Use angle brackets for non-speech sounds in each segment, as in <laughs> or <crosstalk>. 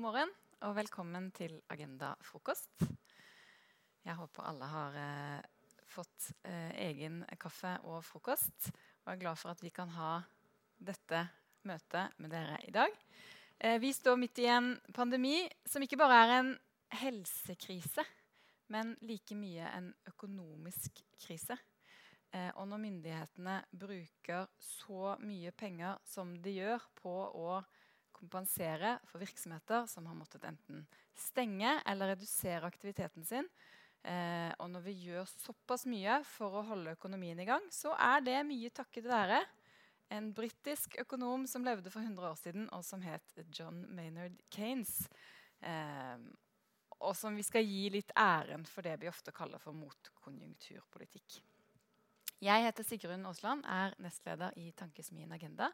God morgen og velkommen til Agenda frokost. Jeg håper alle har eh, fått eh, egen kaffe og frokost. Og er glad for at vi kan ha dette møtet med dere i dag. Eh, vi står midt i en pandemi som ikke bare er en helsekrise, men like mye en økonomisk krise. Eh, og når myndighetene bruker så mye penger som de gjør på å kompensere for virksomheter som har måttet enten stenge eller redusere aktiviteten sin. Eh, og når vi gjør såpass mye for å holde økonomien i gang, så er det mye takket være en britisk økonom som levde for 100 år siden, og som het John Maynard Kanes. Eh, og som vi skal gi litt æren for det vi ofte kaller for motkonjunkturpolitikk. Jeg heter Sigrun Aasland, er nestleder i Tankesmien Agenda.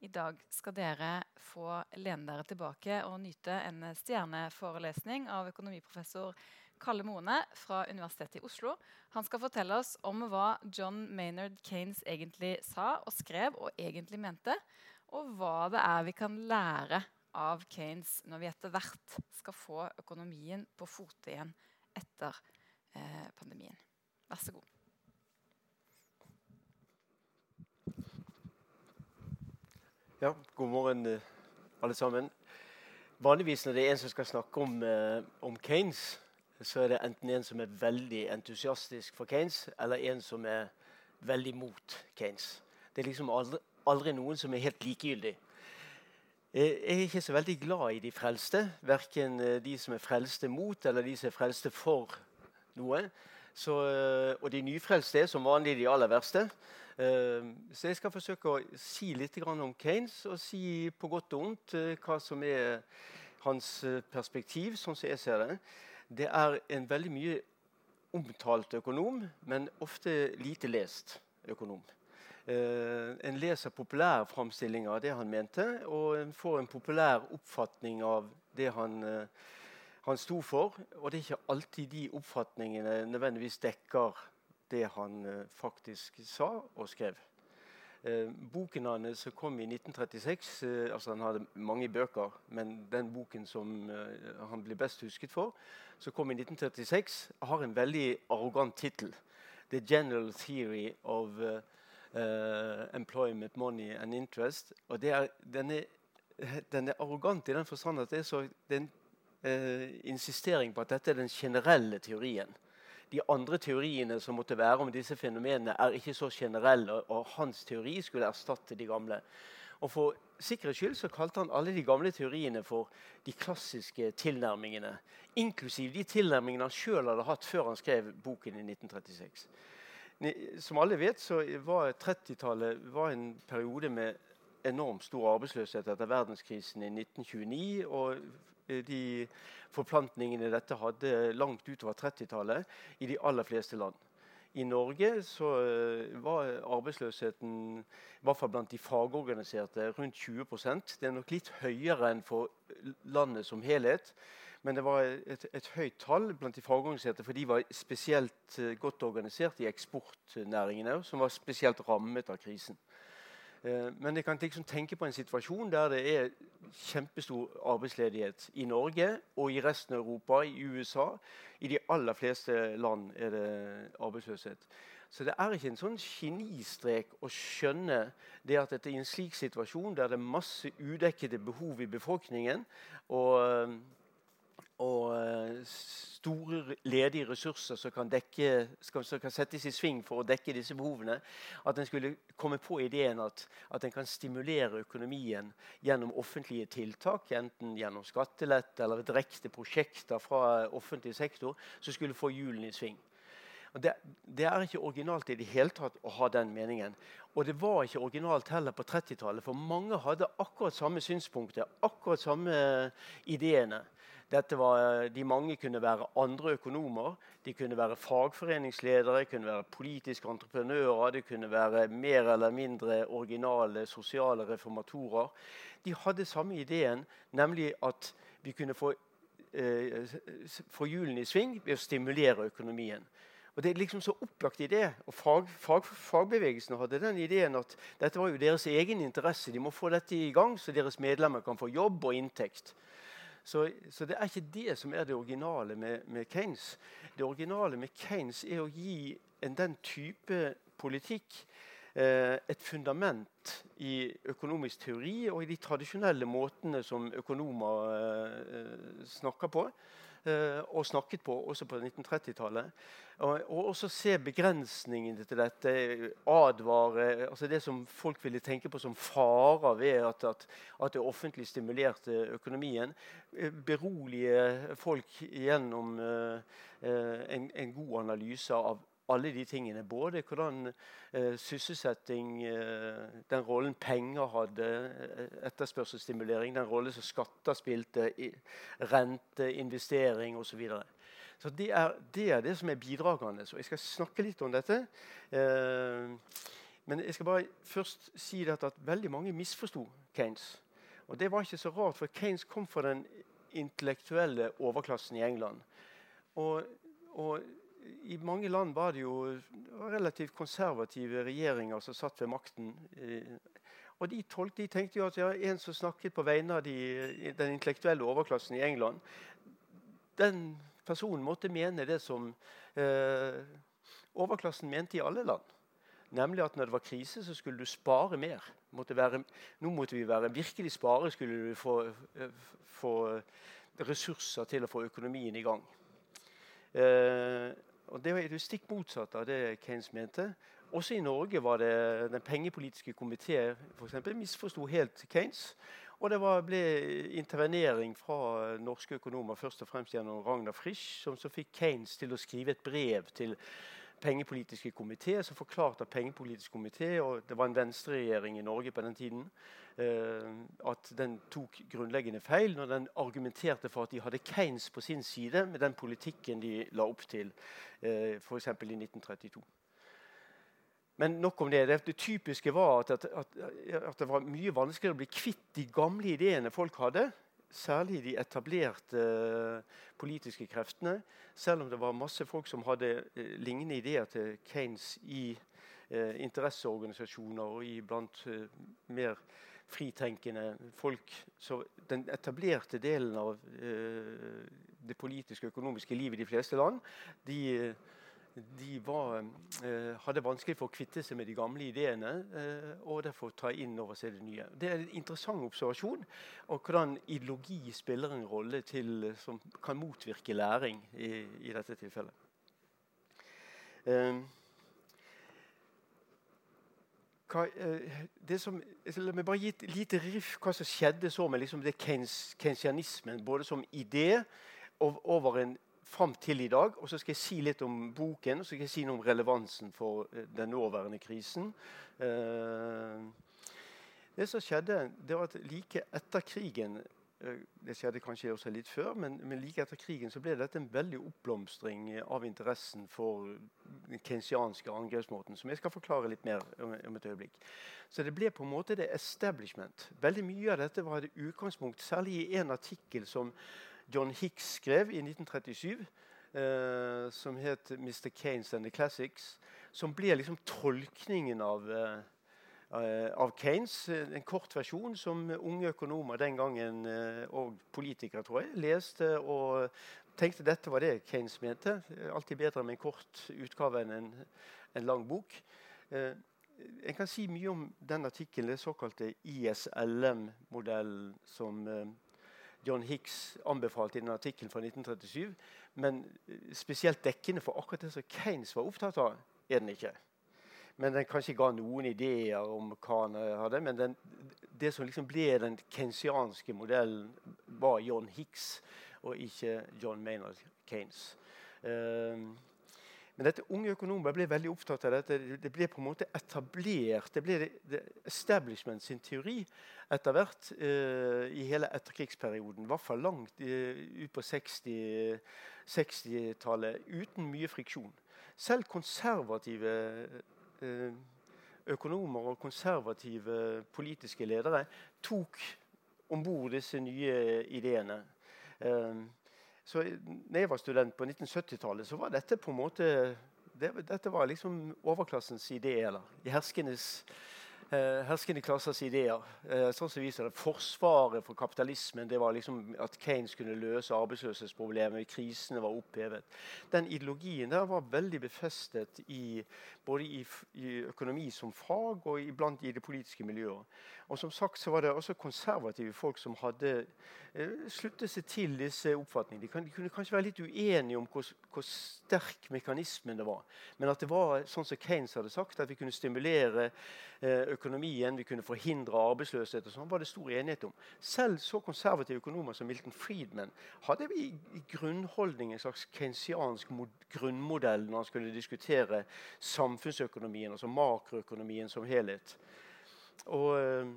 I dag skal dere få lene dere tilbake og nyte en stjerneforelesning av økonomiprofessor Kalle Mone fra Universitetet i Oslo. Han skal fortelle oss om hva John Maynard Kanes egentlig sa og skrev og egentlig mente, og hva det er vi kan lære av Kanes når vi etter hvert skal få økonomien på fote igjen etter eh, pandemien. Vær så god. Ja, god morgen, eh, alle sammen. Vanligvis når det er en som skal snakke om, eh, om, Keynes, så er det enten en som er veldig entusiastisk for Keynes, eller en som er veldig mot Keynes. Det er liksom aldri, aldri noen som er helt likegyldig. Jeg er ikke så veldig glad i de frelste. Verken eh, de som er frelste mot, eller de som er frelste for noe. Så, og de nyfrelste er som vanlig de aller verste. Ehm, så jeg skal forsøke å si litt om Keynes, og si på godt og vondt eh, hva som er hans eh, perspektiv, sånn som jeg ser det. Det er en veldig mye omtalt økonom, men ofte lite lest økonom. Uh, en leser populære framstillinger av det han mente, og en får en populær oppfatning av det han, uh, han sto for. Og det er ikke alltid de oppfatningene nødvendigvis dekker det han eh, faktisk sa og skrev. Eh, boken hans som kom i 1936 eh, altså Han hadde mange bøker, men den boken som han blir best husket for, som kom i 1936, har en veldig arrogant tittel. 'The General Theory of uh, Employment, Money and Interest'. Og er, den, er, <laughs> den, er, arrogant i den forstand at det er, så, det er en uh, insistering på at dette er den generelle teorien de andre teoriene som måtte være om disse fenomenene, er ikke så generelle, og hans teori skulle erstatte de gamle. Og For sikkerhets skyld så kalte han alle de gamle teoriene for de klassiske tilnærmingene. Inklusiv de tilnærmingene han sjøl hadde hatt før han skrev boken i 1936. Som alle vet, så var 30-tallet en periode med enormt stor arbeidsløshet etter verdenskrisen i 1929. og Eh, de forplantningene dette hadde langt utover 30-tallet i de aller fleste land. I Norge så eh, var arbeidsløsheten i hvert fall blant de fagorganiserte rundt 20% Det er nok litt høyere enn for landet som helhet. Men det var et, et høyt tall blant de fagorganiserte, for de var spesielt eh, godt organisert i eksportnæringene, som var spesielt rammet av krisen. Eh, men jeg kan liksom tenke på en situasjon der det er kjempestor arbeidsledighet i Norge og i resten av Europa, i USA. I de aller fleste land er det arbeidsløshet. Så det er ikke en sånn genistrek å skjønne det at dette i en slik situasjon der det er masse udekkede behov i befolkningen og og eh, store ledige ressurser som kan, dekke, som kan, settes i sving for å dekke disse behovene. At en skulle komme på ideen at, at en kan stimulere økonomien gjennom offentlige tiltak, enten gjennom skattelette eller direkte prosjekter fra offentlig sektor, som skulle få hjulene i sving. Det, det, er ikke originalt i det hele tatt å ha den meningen. Og det var ikke originalt heller på 30-tallet, for mange hadde akkurat samme synspunkter, akkurat samme ideene. Var, de mange kunne være andre økonomer. De kunne være fagforeningsledere, kunne være politiske entreprenører, de kunne være mer eller mindre originale sosiale reformatorer. De hadde samme ideen, nemlig at vi kunne få, eh, få hjulene i sving ved å stimulere økonomien. Og Det er liksom så opplagt idé. Og fag, fag, Fagbevegelsen hadde den ideen at dette var jo deres egen interesse. De må få dette i gang, så deres medlemmer kan få jobb og inntekt. Så, så, det er ikke det som er det originale med, med, Keynes. Det originale med Keynes er å gi en, den type politikk eh, et fundament i økonomisk teori og i de tradisjonelle måtene som økonomer eh, snakker på. Eh, og snakket på også på 1930-tallet. Og, og, også se begrensningene til dette. Advare altså Det som folk ville tenke på som farer ved at, at, at det offentlig stimulerte økonomien. Eh, berolige folk gjennom uh, en, en, god analyse av alle de tingene. Både hvordan eh, sysselsetting, eh, den rollen penger hadde, eh, etterspørselsstimulering, den rollen som skatter spilte, i, rente, investering osv. Så, videre. så det er, det er, det som er bidragende. Så jeg skal snakke litt om dette. Eh, men jeg skal bare først si at veldig mange misforsto Keynes. Og det var ikke så rart, for Keynes kom fra den intellektuelle overklassen i England. Og, og i mange land var det jo relativt konservative regjeringer som satt ved makten. Og de, tolk, de tenkte jo at ja, en som snakket på vegne av de, den intellektuelle overklassen i England, den personen måtte mene det som eh, overklassen mente i alle land. Nemlig at når det var krise, så skulle du spare mer. Måtte være, nå måtte vi være virkelig spare, skulle du få, få ressurser til å få økonomien i gang. Eh, og Det er det stikk motsatt av det Keynes mente. Også i Norge var det den pengepolitiske komité misforsto helt Keynes. Og det var, ble intervenering fra norske økonomer, først og fremst gjennom Ragnar Frisch, som så fikk Keynes til å skrive et brev til pengepolitiske komité, som forklarte pengepolitisk komité, og det var en venstreregjering i Norge på den tiden, Eh, at den tok grunnleggende feil når den argumenterte for at de hadde Keynes på sin side med den politikken de la opp til eh, f.eks. i 1932. Men nok om. Det, det typiske var at, at, at, det var mye vanskeligere å bli kvitt de gamle ideene folk hadde. Særlig de etablerte uh, politiske kreftene. Selv om det var masse folk som hadde uh, lignende ideer til Keynes i eh, interesseorganisasjoner og i blant mer fritenkende folk. Så den etablerte delen av eh, det politiske og økonomiske livet i de fleste land, de, de var, eh, hadde vanskelig for å kvitte seg med de gamle ideene eh, og derfor ta inn over seg det nye. Det er en interessant observasjon og hvordan ideologi spiller en rolle til, som kan motvirke læring i, i dette tilfellet. Eh, hva, eh, som, La meg bare gi et lite riff hva som skjedde så med liksom det keynesianismen, både som idé og over en fram til i dag. Og så skal jeg si litt om boken og så skal jeg si noe om relevansen for eh, den nåværende krisen. Eh, det som skjedde, det var at like etter krigen Eh, det skjedde kanskje også litt før, men, men, like etter krigen så ble dette en veldig oppblomstring av interessen for den kensianske angrepsmåten, som jeg skal forklare litt mer om, et øyeblikk. Så det ble på en måte det establishment. Veldig mye av dette var et utgangspunkt, særlig i en artikkel som John Hicks skrev i 1937, eh, som het 'Mr. Keynes and the Classics', som ble liksom tolkningen av eh, Eh, av Keynes. Eh, en kort versjon som unge økonomer den gangen, eh, og politikere, tror jeg, leste og tenkte dette var det Keynes mente. Alltid bedre med en kort utgave enn en, en lang bok. En kan si mye om den artikkelen, den såkalte ISLM-modellen som John Hicks anbefalte i den artikkelen fra 1937. Men spesielt dekkende for akkurat det som Keynes var opptatt av, er den ikke. Men den kanskje ga noen ideer om hva han hadde. Men den, det som liksom ble den kensianske modellen, var John Hicks og ikke John Maynard Kanes. Um, men dette unge økonomer ble veldig opptatt av dette. Det ble på en måte etablert. Det ble establishment sin teori etter hvert uh, i hele etterkrigsperioden. I hvert fall langt uh, ut på 60-tallet 60 uten mye friksjon. Selv konservative Eh, økonomer og konservative politiske ledere tok om bord disse nye ideene. Eh, så når jeg var student på 1970-tallet, så var dette på en måte det, dette var liksom overklassens. Eller de eh, herskende klassers ideer. Eh, sånn som viser det. Forsvaret for kapitalismen det var liksom at Keynes kunne løse arbeidsløshetsproblemet. Krisene var opphevet. Den ideologien der var veldig befestet i, både i, i økonomi som fag og iblant i det politiske miljøet. Og som sagt så var det også konservative folk som hadde eh, sluttet seg til disse oppfatningene. De, kunne kanskje være litt uenige om hvor, hvor, sterk mekanismen det var. Men at det var sånn som Keynes hadde sagt, at vi kunne stimulere eh, økonomien, vi kunne forhindre arbeidsløshet, og sånn, var det stor enighet om. Selv så konservative økonomer som Milton Friedman hadde i, i grunnholdning en slags keynesiansk grunnmodell når han skulle diskutere samfunnsøkonomien, altså makroøkonomien som helhet. Og eh,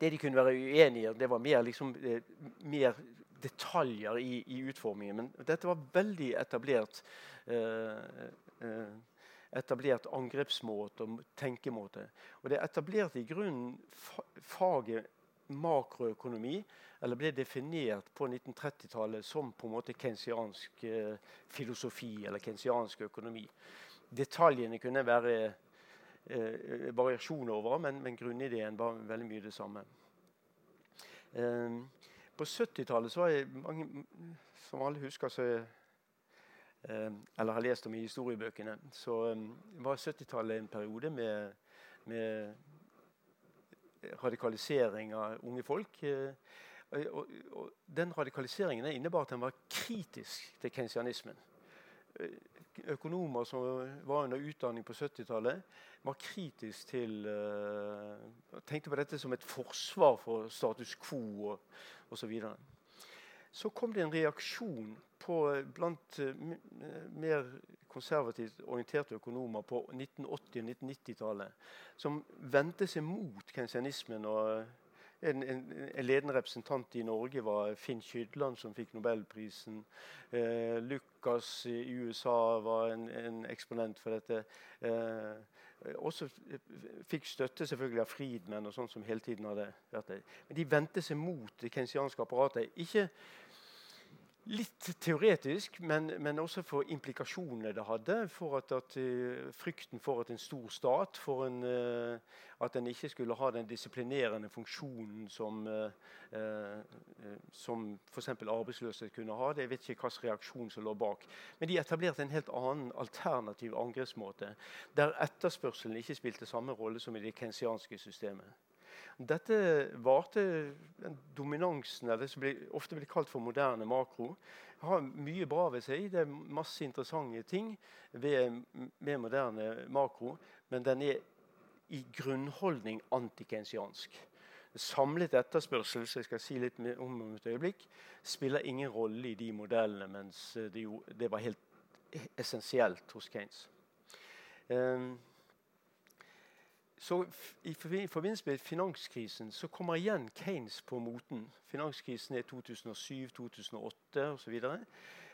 det de kunne være uenige i, det var mer, liksom, eh, mer detaljer i, i, utformingen. Men dette var veldig etablert. Eh, eh, etablert angrepsmåte og tenkemåte. Og det etablerte i grunnen faget makroøkonomi, eller ble definert på 1930-tallet som på en måte kensiansk filosofi eller kensiansk økonomi. Detaljene kunne være eh, variasjoner over, men, men, grunnideen var veldig mye det samme. Eh, på 70-tallet var jeg mange, Som alle husker, så eh, eller har lest om i historiebøkene, så um, var 70-tallet en periode med, med, radikalisering av unge folk. Eh, og, og, den radikaliseringen innebar at en var kritisk til keynesianismen. Eh, økonomer som var under utdanning på 70-tallet, var kritisk til uh, Tenkte på dette som et forsvar for status quo og osv. Så, så kom det en reaksjon på, blant uh, mer konservativt orienterte økonomer på 1980- og 1990-tallet som vendte seg mot kensianismen og en, en, en, ledende representant i Norge var Finn Kydland, som fikk nobelprisen. Eh, Lucas i USA var en, en eksponent for dette. Eh, også fikk støtte selvfølgelig av Friedman, og sånn som hele tiden hadde vært det. Men de vendte seg mot det kensianske apparatet. Ikke Litt teoretisk, men, men, også for implikasjonene det hadde. For at, at uh, frykten for at en stor stat for en, uh, At en ikke skulle ha den disiplinerende funksjonen som, uh, som f.eks. arbeidsløshet kunne ha. Det, jeg vet ikke hvilken reaksjon som lå bak. Men de etablerte en helt annen alternativ angrepsmåte, der etterspørselen ikke spilte samme rolle som i det kensianske systemet. Dette varte dominansen, eller som ofte blir kalt for moderne makro. Har mye bra ved seg. Det er masse interessante ting ved, med moderne makro. Men den er i grunnholdning antikensiansk. Samlet etterspørsel som jeg skal si litt om om et øyeblikk, spiller ingen rolle i de modellene, mens det, jo, det var helt essensielt hos Keynes. Um, så I forbindelse med finanskrisen så kommer igjen Keynes på moten. Finanskrisen er 2007-2008 osv.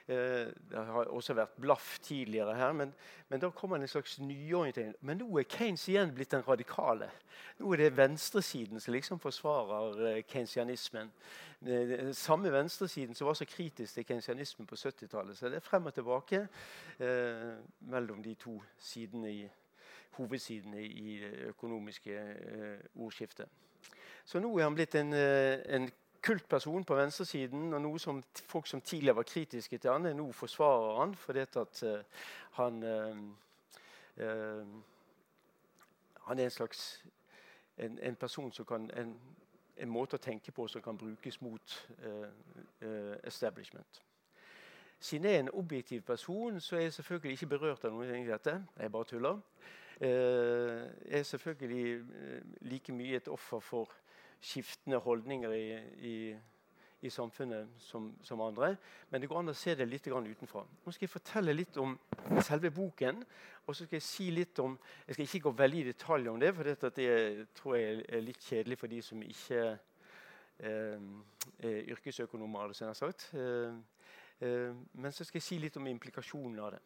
Eh, det har også vært blaff tidligere her, men, men da kommer en slags nyorientering. Men nå er Keynes igjen blitt den radikale. Nå er det venstresiden som liksom forsvarer eh, keynesianismen. Eh, samme venstresiden som var så kritisk til keynesianismen på 70-tallet. Så det er frem og tilbake eh, mellom de to sidene i hovedsidene i det økonomiske eh, ordskiftet. Så nå er han blitt en, eh, en kultperson på venstresiden. Og noe som folk som tidligere var kritiske til han, er nå forsvarer han fordi at han Han er en slags en, en person som kan en, en, måte å tenke på som kan brukes mot establishment. Siden jeg er en objektiv person, så er jeg selvfølgelig ikke berørt av noe av dette. Jeg bare tuller. Eh, er selvfølgelig eh, like mye et offer for skiftende holdninger i, i, i samfunnet som, som, andre. Men det går an å se det litt utenfra. Nå skal jeg fortelle litt om selve boken. Og så skal jeg si litt om Jeg skal ikke gå veldig i detalj om det, for dette, det tror jeg er litt kjedelig for de som ikke eh, er yrkesøkonomer. Eh, eh, men så skal jeg si litt om implikasjonene av det.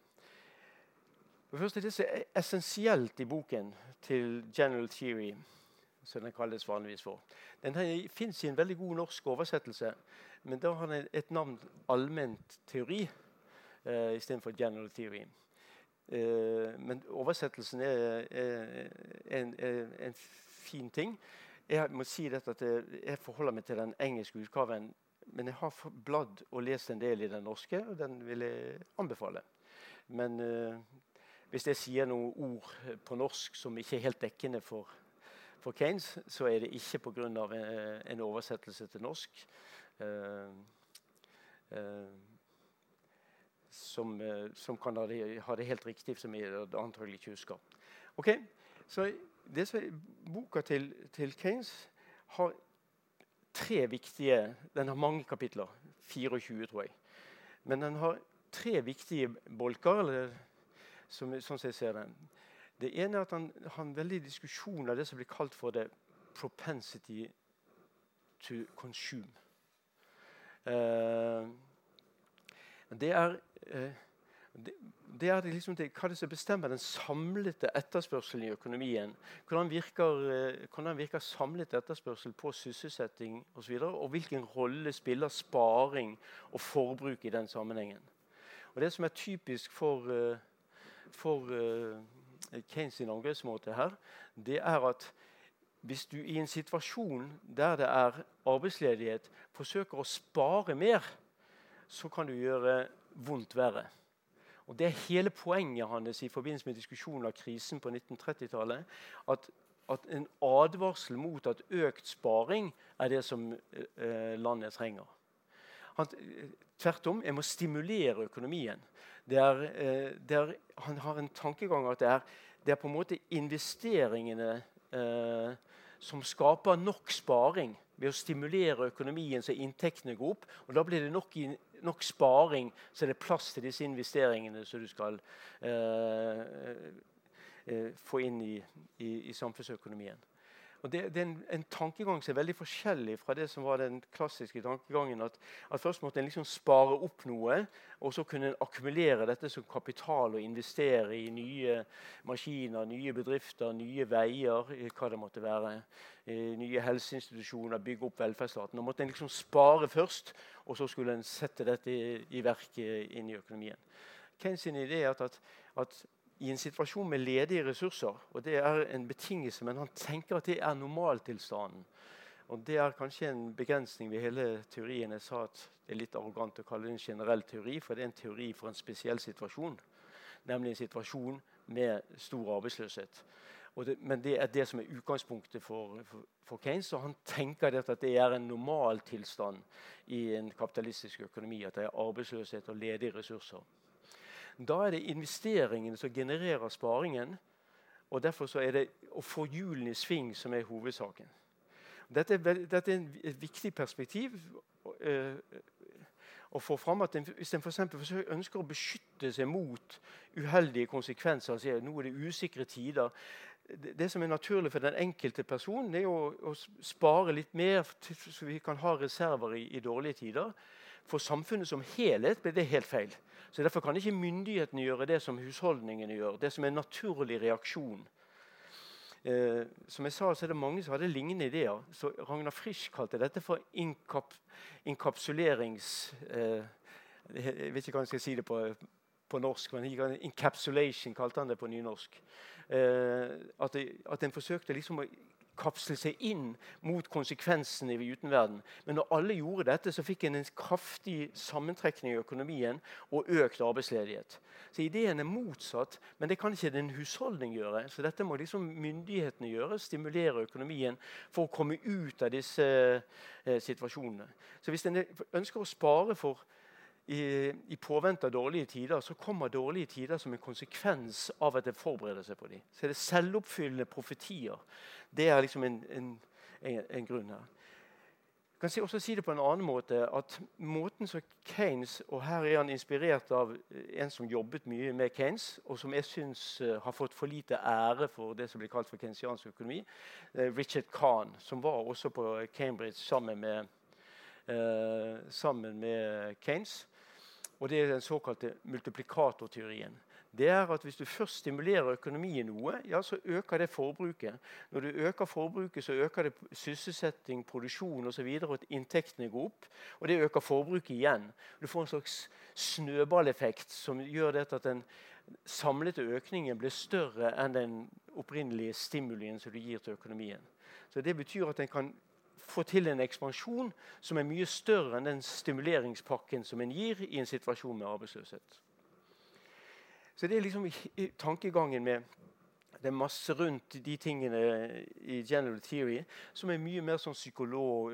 Det første, Det som er essensielt i boken til General Theory, som den kalles vanligvis for Den fins i en veldig god norsk oversettelse, men da har den et navn allment teori uh, istedenfor general theory. Uh, men oversettelsen er, er, en, er en fin ting. Jeg må si dette at jeg, forholder meg til den engelske utgaven. Men jeg har bladd og lest en del i den norske, og den vil jeg anbefale. Men uh, hvis jeg sier noen ord på norsk som ikke er helt dekkende for, for Keynes, så er det ikke pga. En, eh, en oversettelse til norsk. Uh, uh, som, som, kan ha det, ha det, helt riktig, som jeg antagelig ikke husker. Ok, så det Boka til, til Keynes har tre viktige Den har mange kapitler. 24, tror jeg. Men den har tre viktige bolker, eller, som, sånn som jeg ser den. Det ene er at han har en veldig diskusjon av det som blir kalt for det propensity to consume. Eh, det er eh, det, det er liksom det, hva det som bestemmer den samlede etterspørselen i økonomien. Hvordan virker, eh, hvordan virker samlet etterspørsel på sysselsetting osv. Og, og hvilken rolle spiller sparing og forbruk i den sammenhengen. Og Det som er typisk for, eh, for uh, Keynes sin angrepsmåte her, det er at hvis du i en situasjon der det er arbeidsledighet, forsøker å spare mer, så kan du gjøre vondt verre. Og Det er hele poenget hans i forbindelse med diskusjonen av krisen på 1930-tallet. At, at, en advarsel mot at økt sparing er det som eh, landet trenger. Han, tvert om, jeg må stimulere økonomien. Det er, eh, det er, han har en tankegang at det er, det er på en måte investeringene eh, som skaper nok sparing ved å stimulere økonomien så inntektene går opp. og Da blir det nok nok sparing, så det er plass til disse investeringene som du skal eh, eh, få inn i, i, i samfunnsøkonomien. Og det, det, er en, en, tankegang som er veldig forskjellig fra det som var den klassiske tankegangen. At, at først måtte en liksom spare opp noe, og så kunne en akkumulere dette som kapital og investere i nye maskiner, nye bedrifter, nye veier, hva det måtte være. Nye helseinstitusjoner, bygge opp velferdsstaten. Nå måtte en liksom spare først, og så skulle en sette dette i, i verk inn i økonomien. Keynes idé er at, at i en situasjon med ledige ressurser. og Det er en betingelse, men han tenker at det er normaltilstanden. Og Det er kanskje en begrensning ved hele teorien. Jeg sa at det er litt arrogant å kalle det en generell teori, for det er en teori for en spesiell situasjon. Nemlig en situasjon med stor arbeidsløshet. Det, men det er det som er utgangspunktet for, for, for Keynes. Og han tenker at det er en normaltilstand i en kapitalistisk økonomi. At det er arbeidsløshet og ledige ressurser. Da er det investeringene som genererer sparingen. og Derfor er det å få hjulene i sving som er hovedsaken. Dette er, dette er et viktig perspektiv uh, å få fram. at Hvis en for ønsker å beskytte seg mot uheldige konsekvenser, altså nå er det usikre tider det som er naturlig for den enkelte person, er å, å spare litt mer, så vi kan ha reserver i, i dårlige tider. For samfunnet som helhet blir det helt feil. Så Derfor kan ikke myndighetene gjøre det som husholdningene gjør. Det som er en naturlig reaksjon. Eh, som jeg sa, så er det mange som hadde lignende ideer. Så Ragnar Frisch kalte dette for inkap inkapsulerings... Eh, jeg vet ikke hva jeg skal si det på, på norsk, men encapsulation kalte han det på nynorsk. Eh, at, det, at en forsøkte liksom å kapsle seg inn mot konsekvensene i utenverden. Men når alle gjorde dette, så fikk en en kraftig sammentrekning i økonomien og økt arbeidsledighet. Så ideen er motsatt, men det kan ikke en husholdning gjøre. Så dette må liksom myndighetene gjøre, stimulere økonomien for å komme ut av disse eh, situasjonene. Så hvis en ønsker å spare for i, i påvente av dårlige tider, så kommer dårlige tider som en konsekvens av at en forbereder seg på dem. Så er det selvoppfyllende profetier. Det er liksom en, en, en, en grunn her. Jeg kan også si det på en annen måte. at måten som Keynes, og Her er han inspirert av en som jobbet mye med Keynes, og som jeg syns uh, har fått for lite ære for det som blir kalt for kensiansk økonomi. Uh, Richard Kahn, som var også på Cambridge sammen med, uh, sammen med Keynes. Og det er den såkalte multiplikatorteorien. Det er at Hvis du først stimulerer økonomien noe, ja, så øker det forbruket. Når du øker forbruket, så øker det sysselsetting, produksjon osv. Og, så og inntektene går opp. Og det øker forbruket igjen. Du får en slags snøballeffekt som gjør det at den samlede økningen blir større enn den opprinnelige stimulien som du gir til økonomien. Så Det betyr at en kan få til en ekspansjon som er mye større enn den stimuleringspakken som en gir i en situasjon med arbeidsløshet. Så det er liksom tankegangen med det er masse rundt de tingene i general theory som er mye mer sånn psykolog,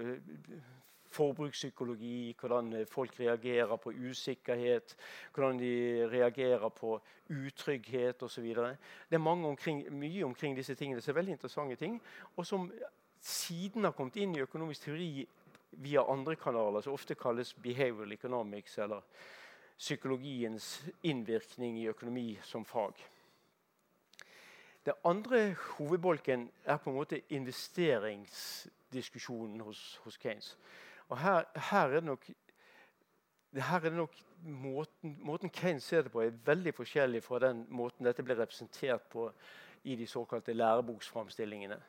forbrukspsykologi, hvordan folk reagerer på usikkerhet, hvordan de reagerer på utrygghet osv. Det er omkring, mye omkring disse tingene som er veldig interessante ting, og som siden har kommet inn i økonomisk teori via andre kanaler, som ofte kalles behavioral economics, eller psykologiens innvirkning i økonomi som fag. Den andre hovedbolken er på en måte investeringsdiskusjonen hos, hos Keynes. Og her, her, er det nok, her er det nok måten, måten Keynes ser det på, er veldig forskjellig fra den måten dette ble representert på i de såkalte læreboksframstillingene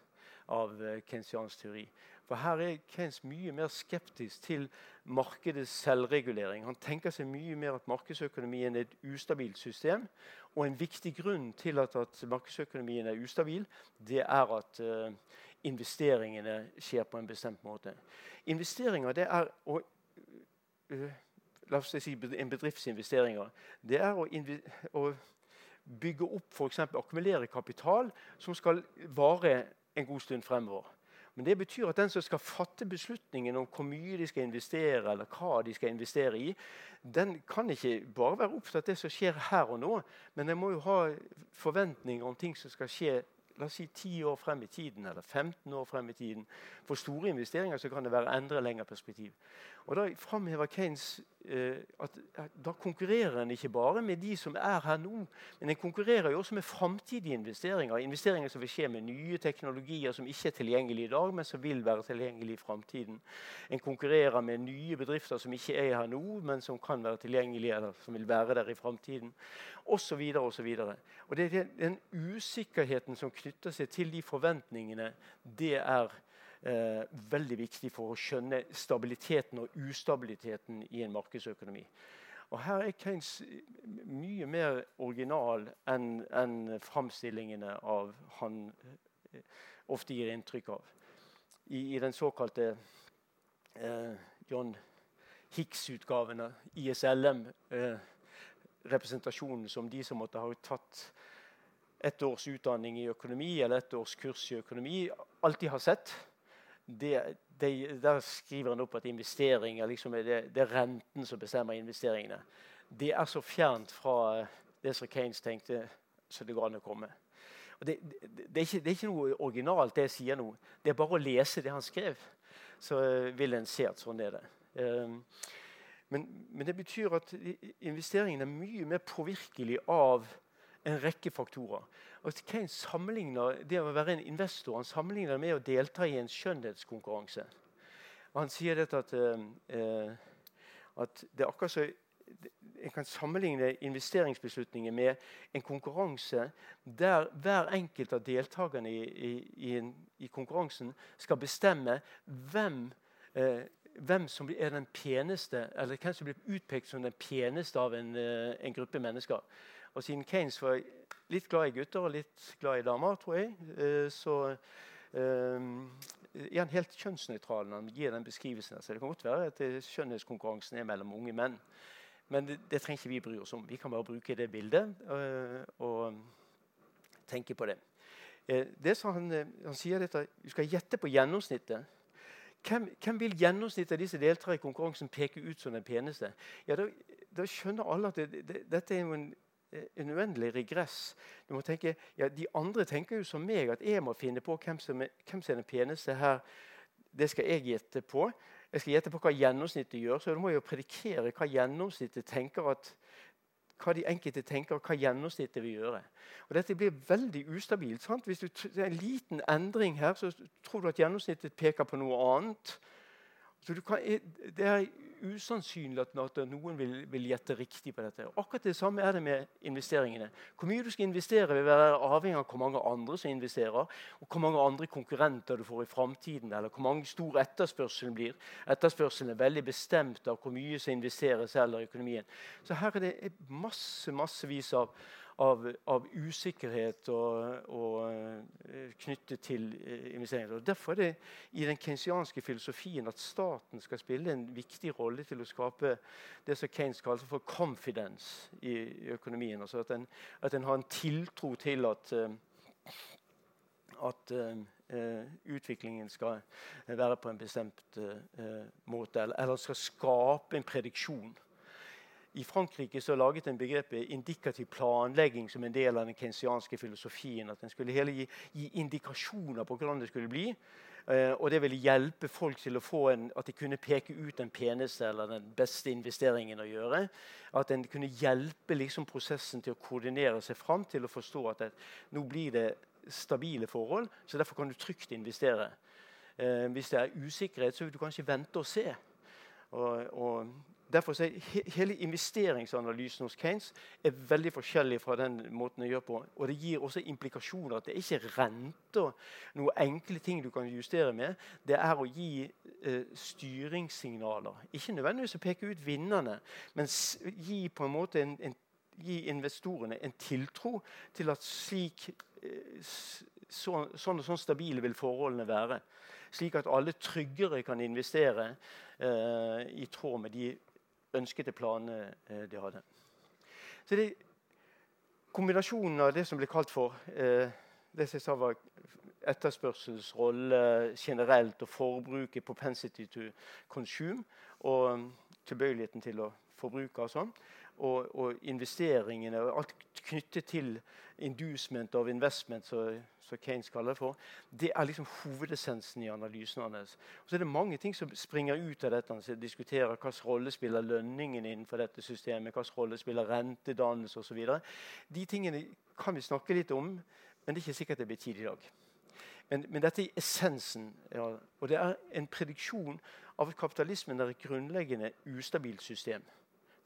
av Keynesians teori. For her er Keynes mye mer skeptisk til markedets selvregulering. Han tenker seg mye mer at markedsøkonomien er et ustabilt system. Og en viktig grunn til at, at markedsøkonomien er ustabil, det er at uh, investeringene skjer på en bestemt måte. Investeringer det er å uh, La oss si en bedriftsinvesteringer. Det er å, å bygge opp, f.eks. akkumulere kapital som skal vare en god stund fremover. Men det betyr at den som skal fatte beslutningen om hvor mye de skal investere, eller hva de skal investere i, den kan ikke bare være opptatt av det som skjer her og nå, men den må jo ha forventninger om ting som skal skje la oss si 10 år frem i tiden, eller 15 år frem i tiden. For store investeringer så kan det være enda lengre perspektiv. Og Da framhever Keynes eh, at da konkurrerer en ikke bare med de som er her nå, men en konkurrerer jo også med framtidige investeringer. Investeringer som vil skje med nye teknologier som ikke er tilgjengelige i dag, men som vil være tilgjengelige i framtiden. En konkurrerer med nye bedrifter som ikke er her nå, men som kan være tilgjengelige eller som vil være der i framtiden. Osv. Og det er den usikkerheten som knytter seg til de forventningene, det er eh, veldig viktig for å skjønne stabiliteten og ustabiliteten i en markedsøkonomi. Og Her er Keynes mye mer original enn en framstillingene av han eh, ofte gir inntrykk av. I, i den såkalte eh, John Hicks-utgavene, av ISLM-representasjonen eh, som de som måtte ha tatt ett års utdanning i økonomi eller ett års kurs i økonomi, alltid har sett det, det, Der skriver han opp at investeringer liksom er det, det, er renten som bestemmer investeringene. Det er så fjernt fra eh, det som Kanes tenkte så det går an å komme. Det, det, er ikke, det, er ikke, noe originalt, det jeg sier nå. Det er bare å lese det han skrev, så eh, vil en se at sånn er det. Um, men, men, det betyr at investeringen er mye mer påvirkelig av en rekke faktorer. Og Kane sammenligner det å være en investor han sammenligner med å delta i en skjønnhetskonkurranse. Han sier dette at, uh, at det er akkurat så en kan sammenligne investeringsbeslutninger med en konkurranse der hver enkelt av deltakerne i, i, i, i konkurransen skal bestemme hvem, eh, hvem som er den peneste, eller hvem som blir utpekt som den peneste av en, eh, en gruppe mennesker. Og siden Kanes var litt glad i gutter og litt glad i damer, tror jeg, eh, så eh, er han helt kjønnsnøytral når han gir den beskrivelsen. Så det kan godt være at skjønnhetskonkurransen er mellom unge menn. Men det, det trenger ikke vi bry oss om. Vi kan bare bruke det bildet øh, og tenke på det. Det han, han, sier dette, Du skal gjette på gjennomsnittet. Hvem, hvem, vil gjennomsnittet av disse deltar i konkurransen peke ut som den peneste? Ja, Da, da skjønner alle at det, det, dette er en Eh, en uendelig regress. Du må tenke, ja, De andre tenker jo som meg, at jeg må finne på hvem som er, hvem som er den peneste her. Det skal jeg gjette på. Jeg skal gjette på hva gjennomsnittet gjør. Så da må jeg jo predikere hva gjennomsnittet tenker at, hva de enkelte tenker, og hva gjennomsnittet vil gjøre. Og Dette blir veldig ustabilt. Sant? Hvis du, det er en liten endring her, så tror du at gjennomsnittet peker på noe annet. Så kan, det er usannsynlig at, noen vil, vil, gjette riktig på dette. Akkurat det samme er det med investeringene. Hvor mye du skal investere, vil være avhengig av hvor mange andre som investerer, og hvor mange andre konkurrenter du får i framtiden, eller hvor mange stor etterspørselen blir. Etterspørselen er veldig bestemt av hvor mye som investeres eller i økonomien. Så her er det masse, massevis av av, av usikkerhet og, og, eh, knyttet til eh, investeringer. Og Derfor er det i den keynesianske filosofien at staten skal spille en viktig rolle til å skape det som Keynes kaller for 'confidence' i, i økonomien. Altså at en, at en, har en tiltro til at, eh, at uh, utviklingen skal være på en bestemt uh, måte, eller, eller skal skape en prediksjon i Frankrike så laget en begrepet indikativ planlegging som en del av den kensianske filosofien. At en skulle hele gi, gi, indikasjoner på hvordan det skulle bli. Eh, og det ville hjelpe folk til å få en, at de kunne peke ut den peneste eller den beste investeringen å gjøre. At en kunne hjelpe liksom, prosessen til å koordinere seg fram til å forstå at det, nå blir det stabile forhold, så derfor kan du trygt investere. Eh, hvis det er usikkerhet, så vil du kanskje vente og se. Og, og Derfor er Hele investeringsanalysen hos Keynes er veldig forskjellig fra den måten jeg gjør på. Og det gir også implikasjoner. at Det er ikke renter, noen enkle ting du kan justere med. Det er å gi eh, styringssignaler. Ikke nødvendigvis å peke ut vinnerne, men gi på en måte en, en, gi investorene en tiltro til at slik eh, så, sånn og sånn stabile vil forholdene være. Slik at alle tryggere kan investere eh, i tråd med de ønskede planene eh, de hadde. Så det, Kombinasjonen av det som ble kalt for eh, det som jeg sa var etterspørsels rolle generelt, og forbruket, propensity to consume, og um, tilbøyeligheten til å forbruke og sånn, og, og investeringene og alt knyttet til inducement of investment, som Keynes kaller det for, det er liksom hovedessensen i analysen hans. Og så er det mange ting som springer ut av dette. Han diskuterer hvilken rolle spiller lønningen innenfor dette systemet, hvilken rolle spiller rentedannelse osv. De tingene kan vi snakke litt om, men det er ikke sikkert det blir tid i dag. Men, men, dette er essensen. Ja, og det er en prediksjon av at kapitalismen er et grunnleggende ustabilt system.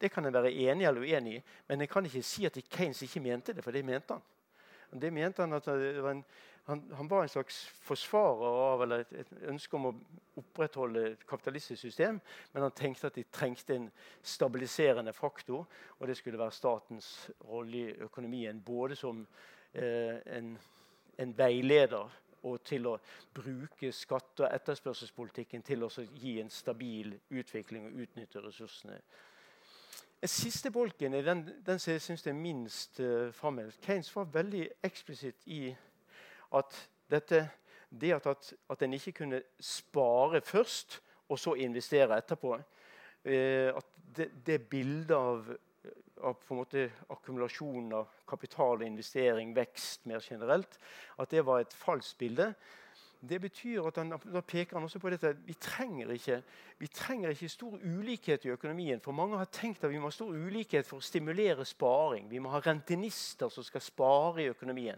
Det kan en være enig eller uenig i, men en kan ikke si at Keynes ikke mente det, for det mente han. Det mente Han at var en, han, han, var en slags forsvarer av eller et, et, ønske om å opprettholde et kapitalistisk system, men han tenkte at de trengte en stabiliserende faktor, og det skulle være statens rolle i økonomien. Både som eh, en, en veileder og til å bruke skatte- og etterspørselspolitikken til å gi en stabil utvikling og utnytte ressursene den siste bolken er den, den som jeg syns er minst uh, framhevet. Keynes var veldig eksplisitt i at dette, det at, at en ikke kunne spare først og så investere etterpå uh, At det, det bildet av, av på en måte akkumulasjon av kapital og investering, vekst mer generelt, at det var et falskt bilde. Det betyr at han, Da peker han også på dette vi trenger, ikke, vi trenger ikke stor ulikhet i økonomien. For mange har tenkt at vi må ha stor ulikhet for å stimulere sparing. Vi må ha rentenister som skal spare i økonomien.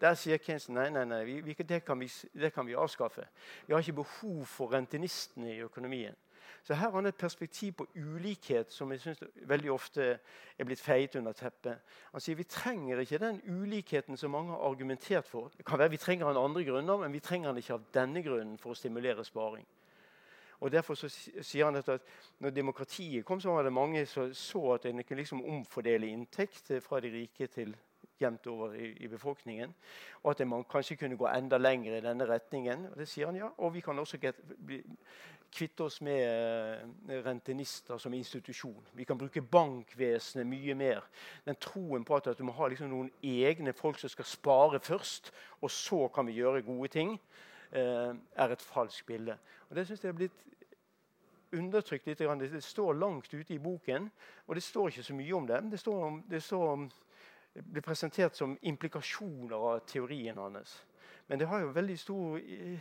Der sier Keynes nei, nei, nei, vi, det, kan vi, det kan vi avskaffe. Vi har ikke behov for rentenistene i økonomien. Så her har han et perspektiv på ulikhet som jeg synes veldig ofte er blitt feiet under teppet. Han sier vi trenger ikke den ulikheten som mange har argumentert for. Det kan være Vi trenger den andre grunner, men vi trenger den ikke av denne grunnen for å stimulere sparing. Og Derfor så sier han at når demokratiet kom, så var det mange som så at en kunne liksom omfordele inntekt fra de rike til jevnt over i, i, befolkningen. Og at man kanskje kunne gå enda lenger i denne retningen. Og det sier han, ja. Og vi kan også get, bli, kvitte oss med uh, rentenister som institusjon. Vi kan bruke bankvesenet mye mer. Den troen på at, at du må ha liksom noen egne folk som skal spare først, og så kan vi gjøre gode ting, uh, er et falskt bilde. Og Det syns jeg er blitt undertrykt litt. Det står langt ute i boken, og det står ikke så mye om det. Det står om, det står om blir presentert som implikasjoner av teorien hans. Men det har jo veldig stor eh,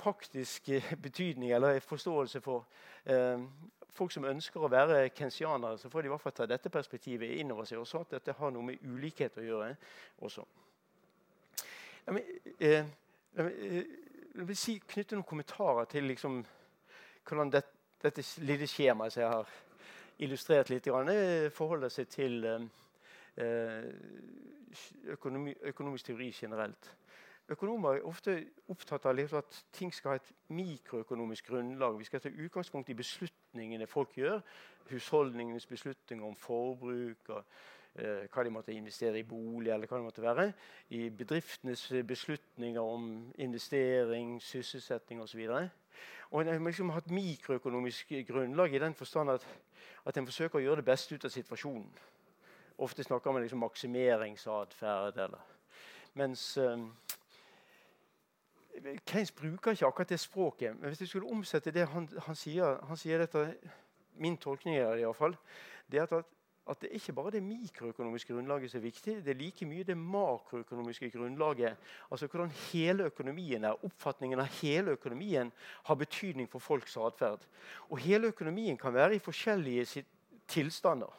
praktisk eh, betydning eller forståelse for eh, folk som ønsker å være kensianere. Så får de i hvert fall ta dette perspektivet inn over seg og så at dette har noe med ulikhet å gjøre også. Jeg vil, eh, la meg, vil si, knytte noen kommentarer til liksom, hvordan det, dette lille skjemaet som jeg har illustrert litt, forholder seg til økonomi, økonomisk teori generelt. Økonomer er ofte opptatt av at ting skal ha et mikroøkonomisk grunnlag. Vi skal ta utgangspunkt i beslutningene folk gjør. Husholdningenes beslutninger om forbruk, og, eh, hva de måtte investere i bolig, eller hva det måtte være. I bedriftenes beslutninger om investering, sysselsetting osv. Og en må liksom ha et mikroøkonomisk grunnlag i den forstand at, at en forsøker å gjøre det beste ut av situasjonen. Ofte snakker man liksom maksimeringsatferd. Mens um, Keynes bruker ikke akkurat det språket. Men hvis jeg skulle omsette det han, han sier, han sier dette, Min tolkning er det iallfall, det er at, at det ikke bare er det mikroøkonomiske grunnlaget som er viktig, det er like mye det makroøkonomiske grunnlaget. Altså hvordan hele økonomien er, Oppfatningen av hele økonomien har betydning for folks atferd. Og hele økonomien kan være i forskjellige tilstander.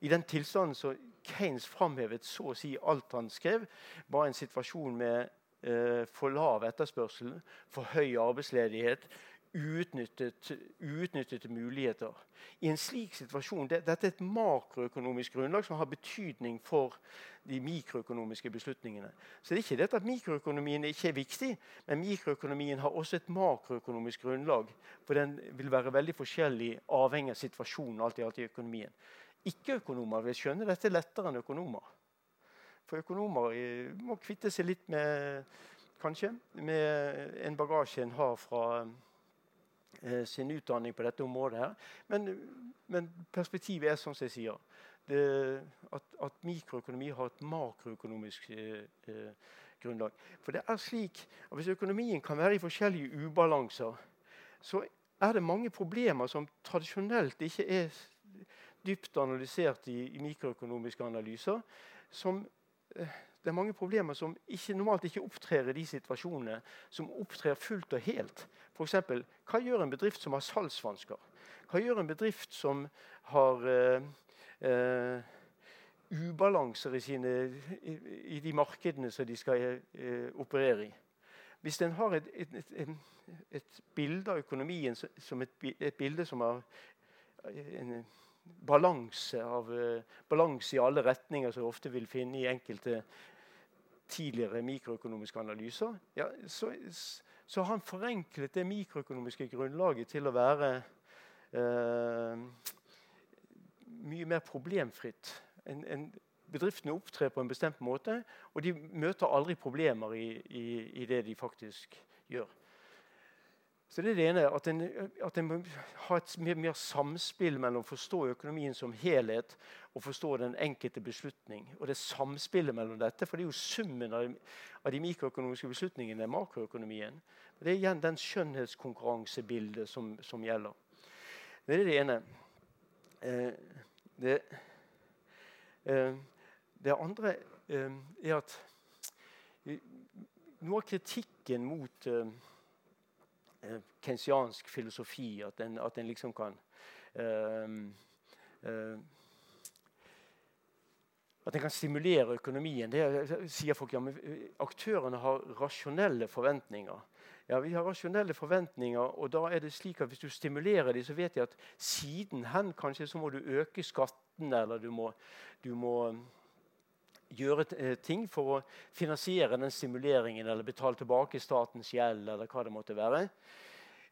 I den tilstanden som Keynes framhevet så å si alt han skrev, var en situasjon med eh, for lav etterspørsel, for høy arbeidsledighet, utnyttet, muligheter. I en slik situasjon, det, Dette er et makroøkonomisk grunnlag som har betydning for de mikroøkonomiske beslutningene. Så det er ikke dette at mikroøkonomien ikke er viktig, men mikroøkonomien har også et makroøkonomisk grunnlag. For den vil være veldig forskjellig avhengig av situasjonen alt i i økonomien. Ikke-økonomer vil skjønne dette lettere enn økonomer. For økonomer eh, må kvitte seg litt med kanskje, med en bagasje en har fra eh, sin utdanning på dette området. her. Men, men perspektivet er som jeg sier. Det, at, at, mikroøkonomi har et makroøkonomisk eh, eh, grunnlag. For det er slik at Hvis økonomien kan være i forskjellige ubalanser, så er det mange problemer som tradisjonelt ikke er dypt analysert i, i mikroøkonomiske analyser. som Eh, det er mange problemer som ikke, normalt ikke opptrer i de situasjonene, som opptrer fullt og helt. F.eks. hva gjør en bedrift som har salgsvansker? Hva gjør en bedrift som har eh, eh, ubalanser i, sine, i, i, de markedene som de skal eh, operere i? Hvis en har et, et, et, et, bilde av økonomien som et, bilde som har en balanse, av, uh, balanse i alle retninger som vi ofte vil finne i enkelte tidligere mikroøkonomiske analyser, ja, så, så, har han forenklet det mikroøkonomiske grunnlaget til å være uh, mye mer problemfritt. En, en, bedriftene opptrer på en bestemt måte, og de møter aldri problemer i, i, i det de faktisk gjør. Så det er det ene, At en, må ha et mer, mer, samspill mellom å forstå økonomien som helhet og forstå den enkelte beslutning. Og det samspillet mellom dette, for det er jo summen av, av de mikroøkonomiske beslutningene i makroøkonomien. Det er igjen den skjønnhetskonkurransebildet som, som, gjelder. Det er det ene. Eh, det, eh, det, andre eh, er at noe av kritikken mot eh, kensiansk filosofi. At en, at en liksom kan eh, eh, At en kan stimulere økonomien. Det sier folk, ja, men eh, Aktørene har rasjonelle forventninger. Ja, Vi har rasjonelle forventninger, og da er det slik at hvis du stimulerer dem, så vet de at siden hen kanskje så må du øke skattene, eller du må, du må gjøre eh, ting for å finansiere den stimuleringen eller betale tilbake statens gjeld. eller hva det måtte være.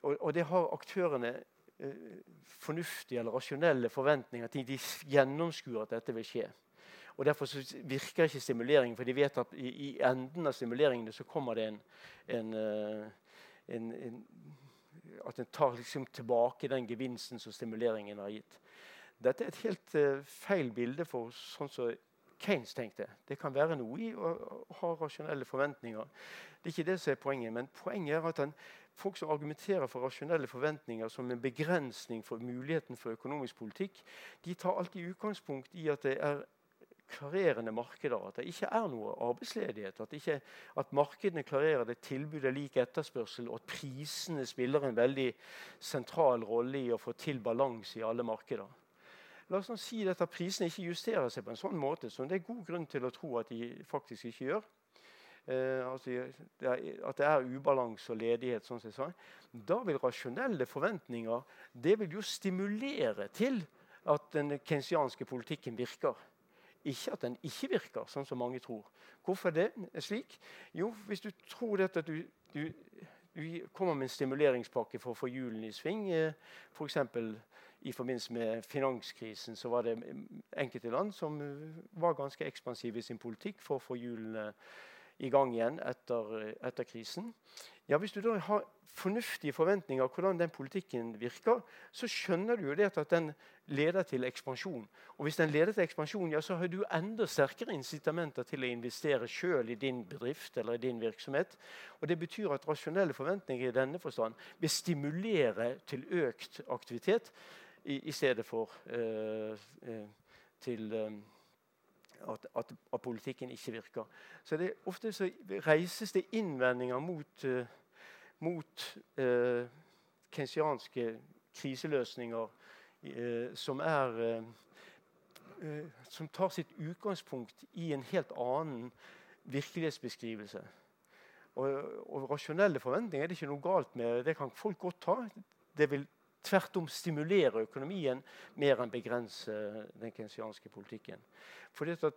Og, og det har aktørene eh, fornuftige eller rasjonelle forventninger til. De gjennomskuer at dette vil skje. Og Derfor virker ikke stimuleringen, for de vet at i, i enden av stimuleringene så kommer det en, en, eh, en, en At en tar liksom tilbake den gevinsten som stimuleringen har gitt. Dette er et helt uh, feil bilde for sånn som Keynes tenkte. Det kan være noe i å ha rasjonelle forventninger. Det er ikke det som er poenget. Men poenget er at han, folk som argumenterer for rasjonelle forventninger som en begrensning for muligheten for økonomisk politikk, de tar alltid utgangspunkt i at det er klarerende markeder. At det ikke er noe arbeidsledighet. At, ikke, at markedene klarerer det tilbudet lik etterspørsel, og at prisene spiller en veldig sentral rolle i å få til balanse i alle markeder. La oss si at prisene ikke justerer seg på en sånn måte som det er god grunn til å tro at de faktisk ikke gjør. eh, altså, at det er ubalanse og ledighet, sånn sa, da vil rasjonelle forventninger det vil jo stimulere til at den kensianske politikken virker. Ikke at den ikke virker, sånn som mange tror. Hvorfor det er slik? Jo, hvis du tror at du, du, du kommer med en stimuleringspakke for å få hjulene i sving, eh, f.eks. i forbindelse med finanskrisen, så var det enkelte land som eh, var ganske ekspansive i sin politikk for å få hjulene i gang igjen etter, etter krisen. Ja, Hvis du da har fornuftige forventninger av hvordan den politikken virker, så skjønner du jo det at den leder til ekspansjon. Og hvis den leder til ekspansjon, ja, så har du enda sterkere incitamenter til å investere sjøl i din bedrift eller i din virksomhet. Og Det betyr at rasjonelle forventninger i denne forstand vil stimulere til økt aktivitet i, i stedet for uh, uh, til uh, at, at, at, politikken ikke virker. Så det, Ofte så reises det innvendinger mot, mot keynesianske kriseløsninger som, er, som tar sitt utgangspunkt i en helt annen virkelighetsbeskrivelse. Og, og Rasjonelle forventninger er det ikke noe galt med. Det kan folk godt ta. Det vil tvert om stimulere økonomien mer enn begrense den kensianske politikken. For det, at,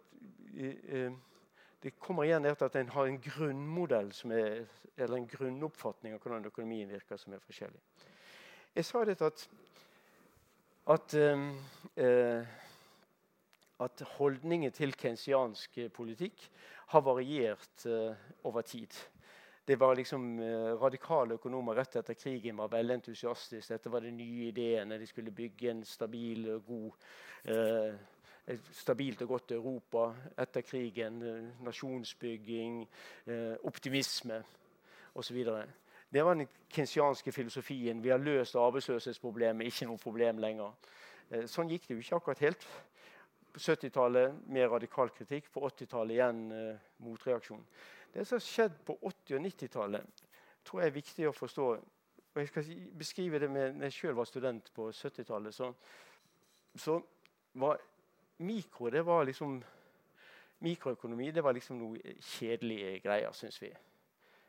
eh, det kommer igjen etter at en har en grunnmodell er, eller en grunnoppfatning av hvordan økonomien virker, som er forskjellig. Jeg sa dette at at, eh, at holdningen til kensiansk politikk har variert eh, over tid det var liksom eh, Radikale økonomer rett etter krigen var veldig entusiastiske. Dette var de nye ideene. De skulle bygge en stabil og god eh, et stabilt og godt Europa etter krigen. Nasjonsbygging, eh, optimisme osv. Det var den kensianske filosofien. Vi har løst arbeidsløshetsproblemet, ikke noe problem lenger. Eh, sånn gikk det jo ikke akkurat helt. På 70-tallet mer radikal kritikk, på 80-tallet igjen eh, motreaksjon. Det som har skjedd på 80- og 90-tallet, tror jeg er viktig å forstå. Og jeg skal beskrive det med når jeg sjøl var student på 70-tallet. Så, så, var mikro det var liksom Mikroøkonomi det var liksom noe kjedelige greier, syns vi.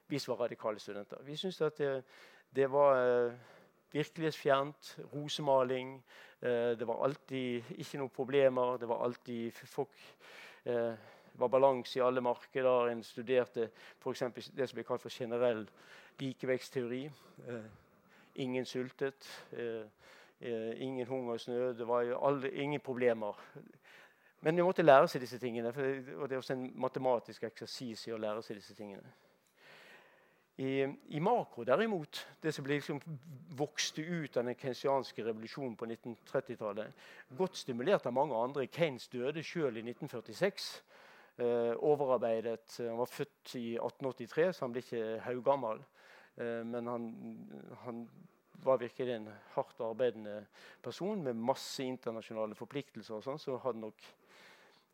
Vi som var radikale studenter. Vi syntes at det, det var uh, virkelighetsfjernt. Rosemaling. Uh, det var alltid ikke noen problemer. Det var alltid folk det var balanse i alle markeder. En studerte f.eks. det som blir kalt for generell likevekstteori. Eh, ingen sultet. Eh, eh, ingen hungersnød. Det var alle, ingen problemer. Men vi måtte lære seg disse tingene. Det, og det er også en matematisk eksersis i å lære seg disse tingene. I, I, makro, derimot, det som liksom vokste ut av den kensianske revolusjonen på 1930-tallet, godt stimulert av mange andre. Keynes døde sjøl i 1946. Eh, overarbeidet. Han var født i 1883, så han ble ikke haugammel. Eh, men han, han, var virkelig en hardt arbeidende person med masse internasjonale forpliktelser. og sånn, Så hadde nok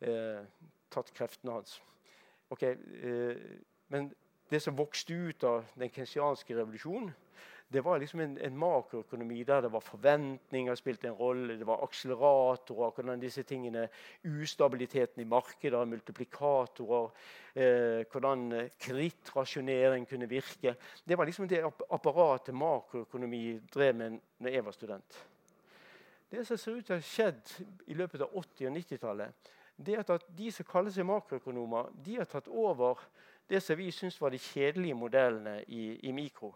eh, tatt kreftene hans. Okay, eh, men det som vokste ut av den kensianske revolusjonen, det var liksom en, en, makroøkonomi der det var forventninger spilte en rolle. Det var akseleratorer, hvordan disse tingene, ustabiliteten i markedet, multiplikatorer, eh, hvordan krittrasjonering kunne virke. Det var liksom det apparatet makroøkonomi drev med når jeg var student. Det som ser ut til å ha skjedd i løpet av 80- og 90-tallet, det er at de som kaller seg makroøkonomer, de har tatt over det som vi syns var de kjedelige modellene i, i mikro.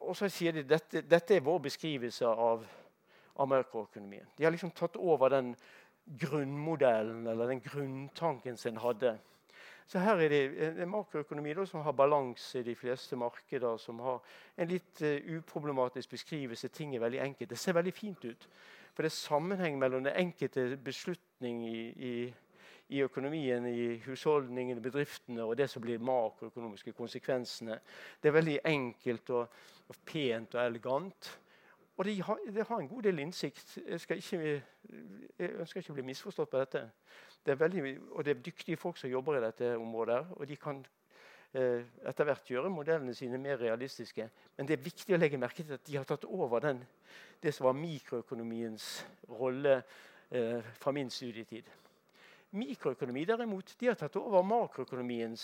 Og så sier de dette, dette er vår beskrivelse av, av makroøkonomien. De har liksom tatt over den grunnmodellen eller den grunntanken sin hadde. Så her er det en makroøkonomi da, som har balanse i de fleste markeder. Som har en litt uh, uproblematisk beskrivelse. Ting er veldig enkelt. Det ser veldig fint ut. For det er sammenheng mellom den enkelte beslutning i, i i økonomien, i husholdningene, bedriftene og det som blir makroøkonomiske konsekvensene. Det er veldig enkelt og, og pent og elegant. Og det har, de har, en god del innsikt. Jeg, ikke, jeg ønsker ikke å bli misforstått på dette. Det er veldig, og det er dyktige folk som jobber i dette området. og de kan eh, etter hvert gjøre modellene sine mer realistiske. Men det er viktig å legge merke til at de har tatt over den, det som var mikroøkonomiens rolle eh, fra min studietid. Mikroøkonomi derimot, de har tatt over makroøkonomiens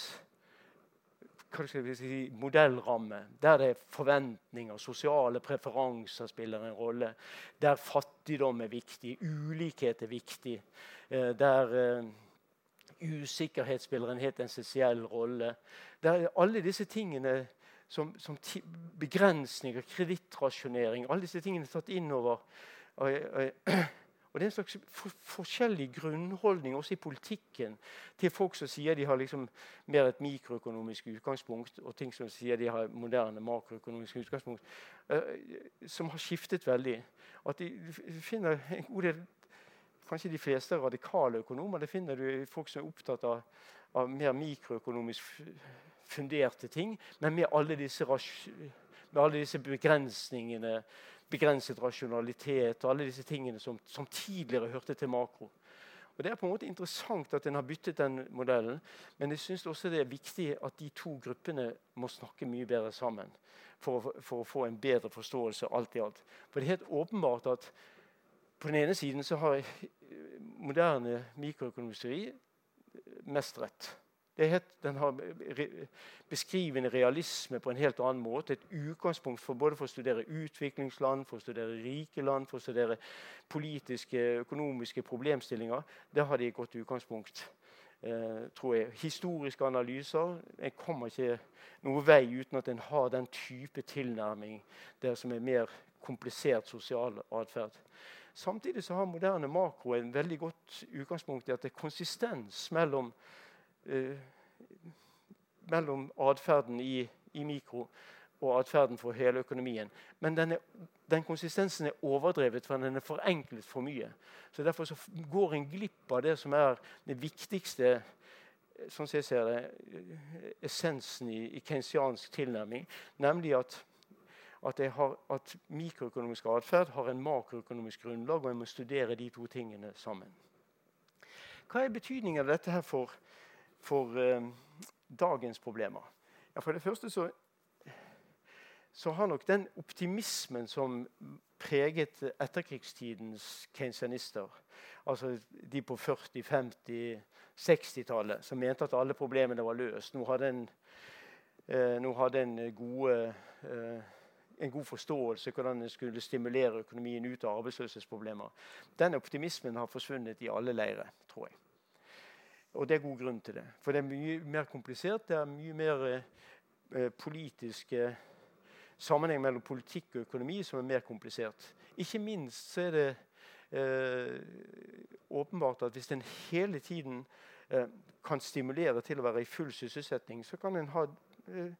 si, modellramme, der det er forventninger, sosiale preferanser spiller en rolle, der fattigdom er viktig, ulikhet er viktig, eh, der eh, usikkerhet spiller en helt essensiell rolle. Der alle disse tingene som, som begrensninger, kredittrasjonering, alle disse tingene er tatt inn over. Og, og, og Det er en slags for, forskjellig grunnholdning også i politikken til folk som sier de har liksom mer et mikroøkonomisk utgangspunkt, og ting som sier de har moderne makroøkonomisk utgangspunkt, uh, som har skiftet veldig. At de finner en god del Kanskje de fleste radikale økonomer det finner du folk som er opptatt av, av mer mikroøkonomisk funderte ting, men med alle disse, med alle disse begrensningene begrenset rasjonalitet og alle disse tingene som, som, tidligere hørte til makro. Og Det er på en måte interessant at en har byttet den modellen, men jeg synes også det er viktig at de to gruppene må snakke mye bedre sammen for, for å få en bedre forståelse alt i alt. For det er helt åpenbart at på den ene siden så har moderne mikroøkonomisk mest rett. Het, den har beskrivende realisme på en helt annen måte. Et utgangspunkt for både for å studere utviklingsland, for å studere rike land, for å studere politiske, økonomiske problemstillinger. Der har de et godt utgangspunkt. Eh, tror jeg. Historiske analyser En kommer ikke noen vei uten at en har den type tilnærming der som er mer komplisert sosial atferd. Samtidig så har moderne makro en veldig godt utgangspunkt i at det er konsistens mellom eh, mellom atferden i, i, mikro og atferden for hele økonomien. Men er, den konsistensen er overdrevet, for den er forenklet for mye. Så Derfor så går en glipp av det som er det viktigste sånn som jeg ser det, essensen i, i keynesiansk tilnærming, nemlig at at, har, at mikroøkonomisk atferd har en makroøkonomisk grunnlag, og en må studere de to tingene sammen. Hva er betydningen av dette her for, for eh, dagens problemer? Ja, for det første så, så, har nok den optimismen som preget etterkrigstidens keynesianister, altså de på 40-, 50-, 60-tallet, som mente at alle problemene var løst Nå hadde en, eh, nå hadde en gode eh, en god forståelse hvordan en skulle stimulere økonomien ut av arbeidsløshetsproblemer. Den optimismen har forsvunnet i alle leirer, tror jeg. Og det er god grunn til det. For det er mye mer komplisert. Det er mye mer eh, politisk eh, sammenheng mellom politikk og økonomi som er mer komplisert. Ikke minst så er det eh, åpenbart at hvis en hele tiden eh, kan stimulere til å være i full sysselsetting, så kan en ha eh,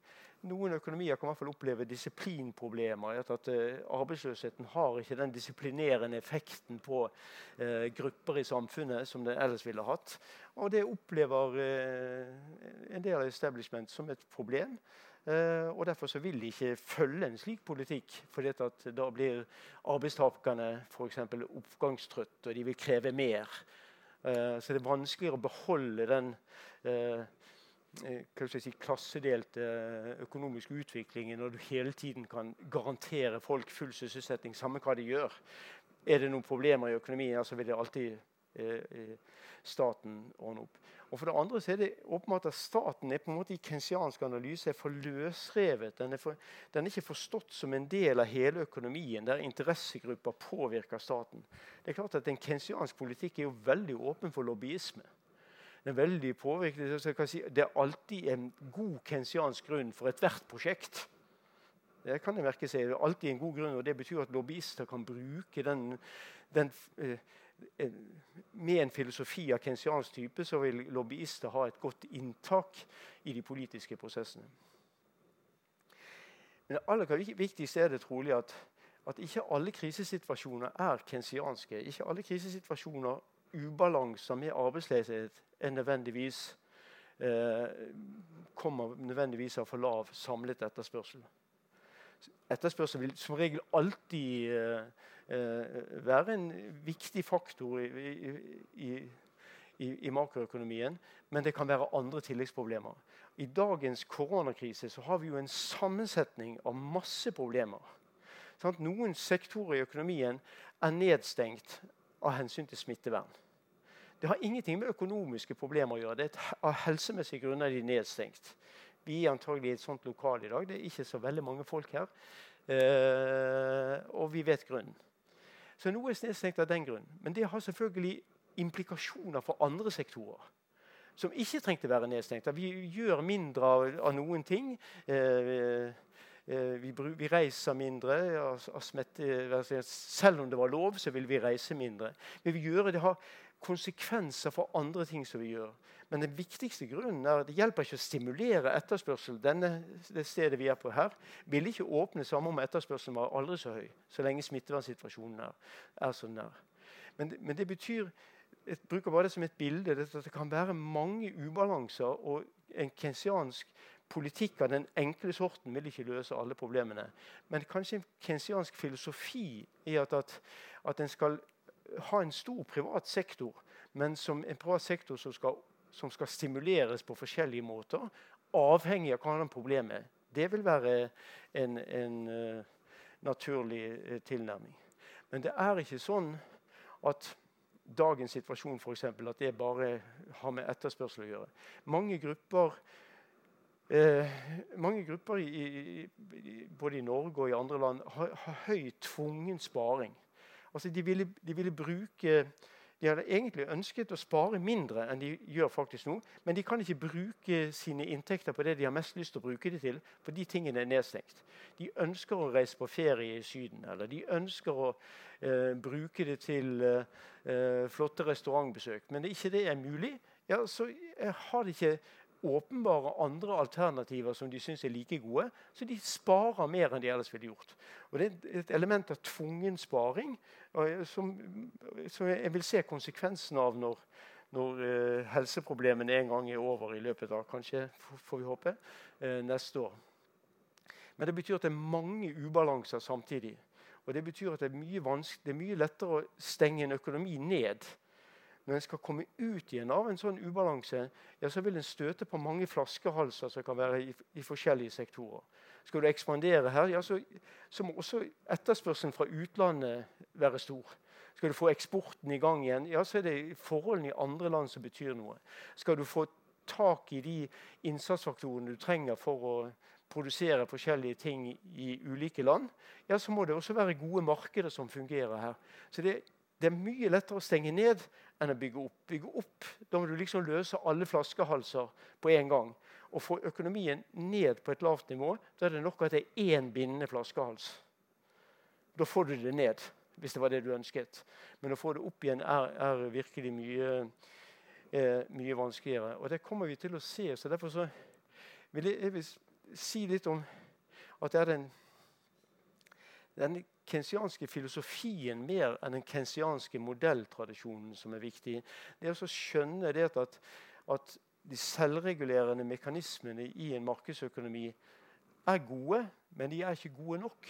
noen økonomier kan i hvert fall oppleve disiplinproblemer. at uh, Arbeidsløsheten har ikke den disiplinerende effekten på eh, grupper i samfunnet som det ellers ville hatt. Og det opplever eh, en del av establishment som et problem. og Derfor så vil de ikke følge en slik politikk. For da blir arbeidstakerne f.eks. oppgangstrøtte, og de vil kreve mer. så det er vanskeligere å beholde den Eh, si, klassedelte økonomiske økonomisk utvikling når du hele tiden kan garantere folk full sysselsetting, samme hva de gjør. Er det noen problemer i økonomien, så vil det alltid eh, eh, staten ordne opp. Og For det andre så er det åpenbart at staten er på en måte i kensiansk analyse er for løsrevet. Den er, for, den er, ikke forstått som en del av hele økonomien, der interessegrupper påvirker staten. Det er klart at En kensiansk politikk er jo veldig åpen for lobbyisme er veldig påvirket. Si, det er alltid en god kensiansk grunn for ethvert prosjekt. Det kan jeg merke seg. Det er alltid en god grunn, og det betyr at lobbyister kan bruke den, den eh, Med en filosofi av kensiansk type så vil lobbyister ha et godt inntak i de politiske prosessene. Men det aller viktigste er det trolig at, at ikke alle krisesituasjoner er kensianske. Ikke alle krisesituasjoner ubalanser med arbeidsledighet nødvendigvis eh, kommer nødvendigvis av for lav samlet etterspørsel. Etterspørsel vil som regel alltid eh, eh være en viktig faktor i, i, i, i, makroøkonomien, men det kan være andre tilleggsproblemer. I dagens koronakrise så har vi jo en sammensetning av masse problemer. Sånn noen sektorer i økonomien er nedstengt av hensyn til smittevern. Det har ingenting med økonomiske problemer å gjøre. Det er Av helsemessige grunner er de nedstengt. Vi er antagelig i et sånt lokal i dag. Det er ikke så veldig mange folk her. Eh, og vi vet grunnen. Så noe er nedstengt av den grunn. Men det har selvfølgelig implikasjoner for andre sektorer som ikke trengte være nedstengt. Vi gjør mindre av, av noen ting. Eh, eh, vi, vi, reiser mindre. Av, av smette, selv om det var lov, så vil vi reise mindre. Men vi gjør det har konsekvenser for andre ting som vi gjør. Men den viktigste grunnen er at det hjelper ikke å stimulere etterspørsel. Denne, det stedet vi er på her, ville ikke åpne samme om etterspørselen var aldri så høy. Så lenge smittevernsituasjonen er, er så nær. Men, men, det betyr jeg bruker bare det som et bilde. at Det kan være mange ubalanser. og En kensiansk politikk av den enkle sorten vil ikke løse alle problemene. Men kanskje en kensiansk filosofi er at, at, at en skal ha en stor privat sektor, men som en privat sektor som skal, som skal stimuleres på forskjellige måter, avhengig av hva problemet er. Det vil være en, en uh, naturlig uh, tilnærming. Men det er ikke sånn at dagens situasjon for eksempel, at det bare har med etterspørsel å gjøre. Mange grupper, eh, mange grupper i, i, både i Norge og i andre land har, har høy tvungen sparing. Altså de ville, de ville bruke de hadde egentlig ønsket å spare mindre enn de gjør faktisk nå, men de kan ikke bruke sine inntekter på det de har mest lyst til å bruke det til, for de tingene er nedstengt. De ønsker å reise på ferie i Syden, eller de ønsker å eh, bruke det til eh, flotte restaurantbesøk. Men det ikke det er mulig, ja, så har de ikke åpenbare andre alternativer som de syns er like gode. Så de sparer mer enn de ellers ville gjort. Og Det er et element av tvungen sparing som, som jeg vil se konsekvensen av når, når uh, helseproblemene en gang er over i løpet av kanskje, får vi håpe, uh, neste år. Men det betyr at det er mange ubalanser samtidig. Og det betyr at det er mye, det er mye lettere å stenge en økonomi ned når en skal komme ut igjen av en sånn ubalanse, ja, så vil en støte på mange flaskehalser som kan være i, i forskjellige sektorer. Skal du ekspandere her, ja, så, så, må også etterspørselen fra utlandet være stor. Skal du få eksporten i gang igjen, ja, så er det forholdene i andre land som betyr noe. Skal du få tak i de innsatsfaktorene du trenger for å produsere forskjellige ting i ulike land, ja, så må det også være gode markeder som fungerer her. Så det, det er mye lettere å stenge ned enn å bygge opp. Bygge opp, Da må du liksom løse alle flaskehalser på en gang. Og få økonomien ned på et lavt nivå, da er det nok at det er én bindende flaskehals. Da får du det ned, hvis det var det du ønsket. Men å få det opp igjen er, er virkelig mye, eh, mye, vanskeligere. Og det kommer vi til å se. så Derfor så vil jeg, jeg vil si litt om at det er den, denne kensianske filosofien mer enn den kensianske modelltradisjonen som er viktig. Det er å skjønne det at, at de selvregulerende mekanismene i en markedsøkonomi er gode, men de er ikke gode nok.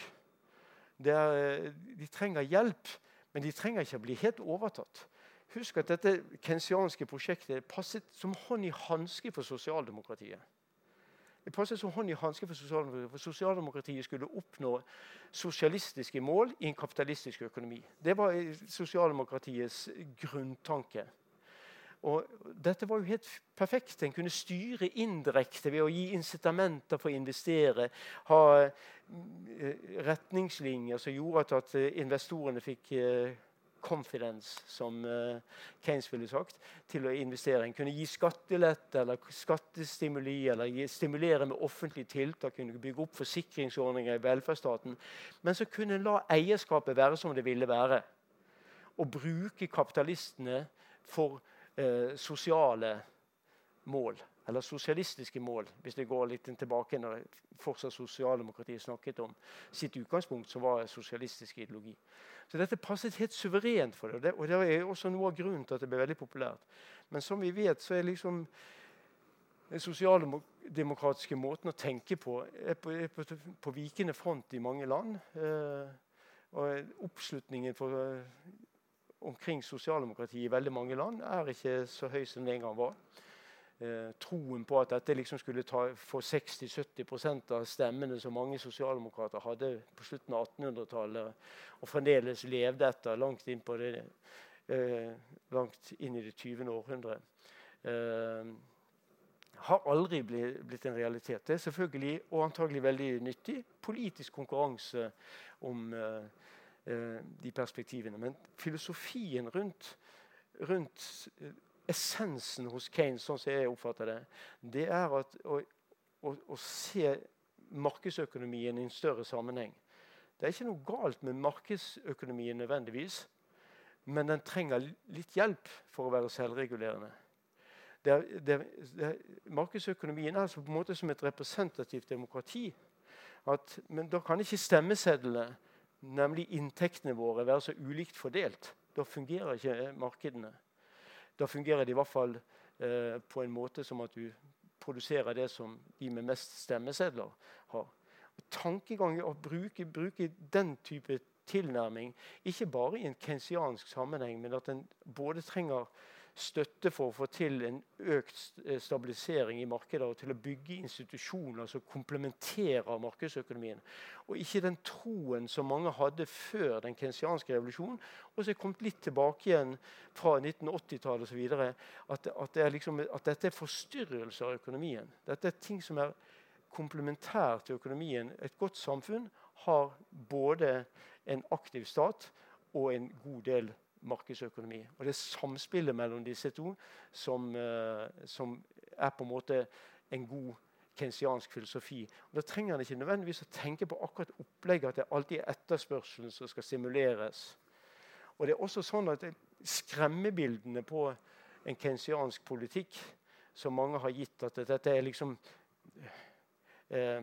Er, de trenger hjelp, men de trenger ikke å bli helt overtatt. Husk at dette kensianske prosjektet passet som hånd i hanske for sosialdemokratiet. Det passet som hånd i hanske for sosialdemokratiet. For sosialdemokratiet skulle oppnå sosialistiske mål i en kapitalistisk økonomi. Det var sosialdemokratiets grunntanke. Og dette var jo helt perfekt. En kunne styre indirekte ved å gi incitamenter for å investere. Ha eh, retningslinjer som gjorde at investorene fikk eh, confidence, som uh, Keynes ville sagt, til å investere. En kunne gi skattelette eller skattestimuli eller stimulere med offentlige tiltak. kunne bygge opp forsikringsordninger i velferdsstaten. Men så kunne en la eierskapet være som det ville være. Og bruke kapitalistene for uh, sosiale mål. Eller sosialistiske mål, hvis det går litt tilbake når fortsatt sosialdemokratiet snakket om sitt utgangspunkt, som var sosialistisk ideologi. Så dette passet helt suverent for det. Og det er også noe av grunnen til at det ble veldig populært. Men som vi vet, så er liksom den sosialdemokratiske måten å tenke på er på, er på, på vikende front i mange land. Eh, og oppslutningen for, eh, omkring sosialdemokratiet i veldig mange land er ikke så høy som det en gang var troen på at dette liksom skulle ta, få 60-70% av stemmene som mange sosialdemokrater hadde på slutten av 1800-tallet, og fremdeles levde etter langt inn, det, eh, langt inn i det 20. århundre. Eh, har aldri blitt en realitet. Det er selvfølgelig og antagelig veldig nyttig politisk konkurranse om uh, uh, de perspektivene. Men filosofien rundt, rundt uh, essensen hos Keynes, sånn som jeg oppfatter det, det er at, å, å, å, se markedsøkonomien i en større sammenheng. Det er ikke noe galt med markedsøkonomien nødvendigvis, men den trenger litt hjelp for å være selvregulerende. Det, det, det, markedsøkonomien er altså på en måte som et representativt demokrati. At, men da kan ikke stemmesedlene, nemlig inntektene våre, være så ulikt fordelt. Da fungerer ikke markedene. Da fungerer det i hvert fall eh, på en måte som at du produserer det som de med mest stemmesedler har. Og tankegang Å bruke, bruke den type tilnærming, ikke bare i en kensiansk sammenheng, men at en både trenger støtte for å få til en økt eh, stabilisering i markedet og til å bygge institusjoner som komplementerer markedsøkonomien. Og ikke den troen som mange hadde før den kensianske revolusjonen, og som er kommet litt tilbake igjen fra 1980-tallet osv. At, at, det liksom, at dette er forstyrrelser av økonomien. Dette er ting som er komplementært til økonomien. Et godt samfunn har både en aktiv stat og en god del markedsøkonomi. Og Det er samspillet mellom disse to som, uh, som er på en måte en god kensiansk filosofi. Og Da trenger en ikke nødvendigvis å tenke på akkurat opplegget, at det alltid er etterspørselen som skal stimuleres. Og det er også sånn at Skremmebildene på en kensiansk politikk som mange har gitt, at dette er liksom eh,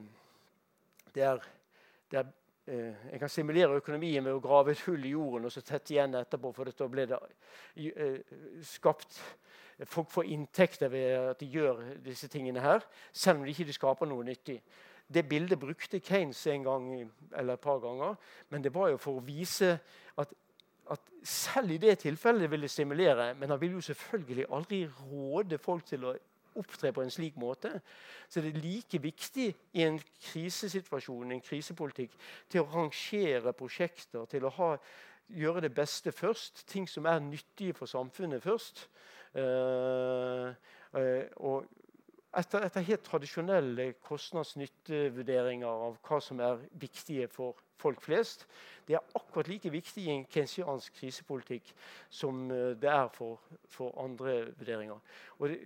det, er, det er Eh, jeg kan simulere økonomien med å grave et hull i jorden og så tette igjen etterpå. For da blir det eh, skapt Folk får inntekter ved at de gjør disse tingene her, selv om de ikke skaper noe nyttig. Det bildet brukte Keynes en gang eller et par ganger, men det var jo for å vise at, at selv i det tilfellet vil det stimulere. Men han vil jo selvfølgelig aldri råde folk til å opptre på en slik måte. Så det er like viktig i en krisesituasjon, en krisepolitikk, til å rangere prosjekter, til å ha, gjøre det beste først. Ting som er nyttige for samfunnet først. Uh, uh, og etter, etter, helt tradisjonelle kostnads-nytte-vurderinger av hva som er viktige for folk flest. Det er akkurat like viktig i en kensiansk krisepolitikk som uh, det er for, for andre vurderinger. Og det,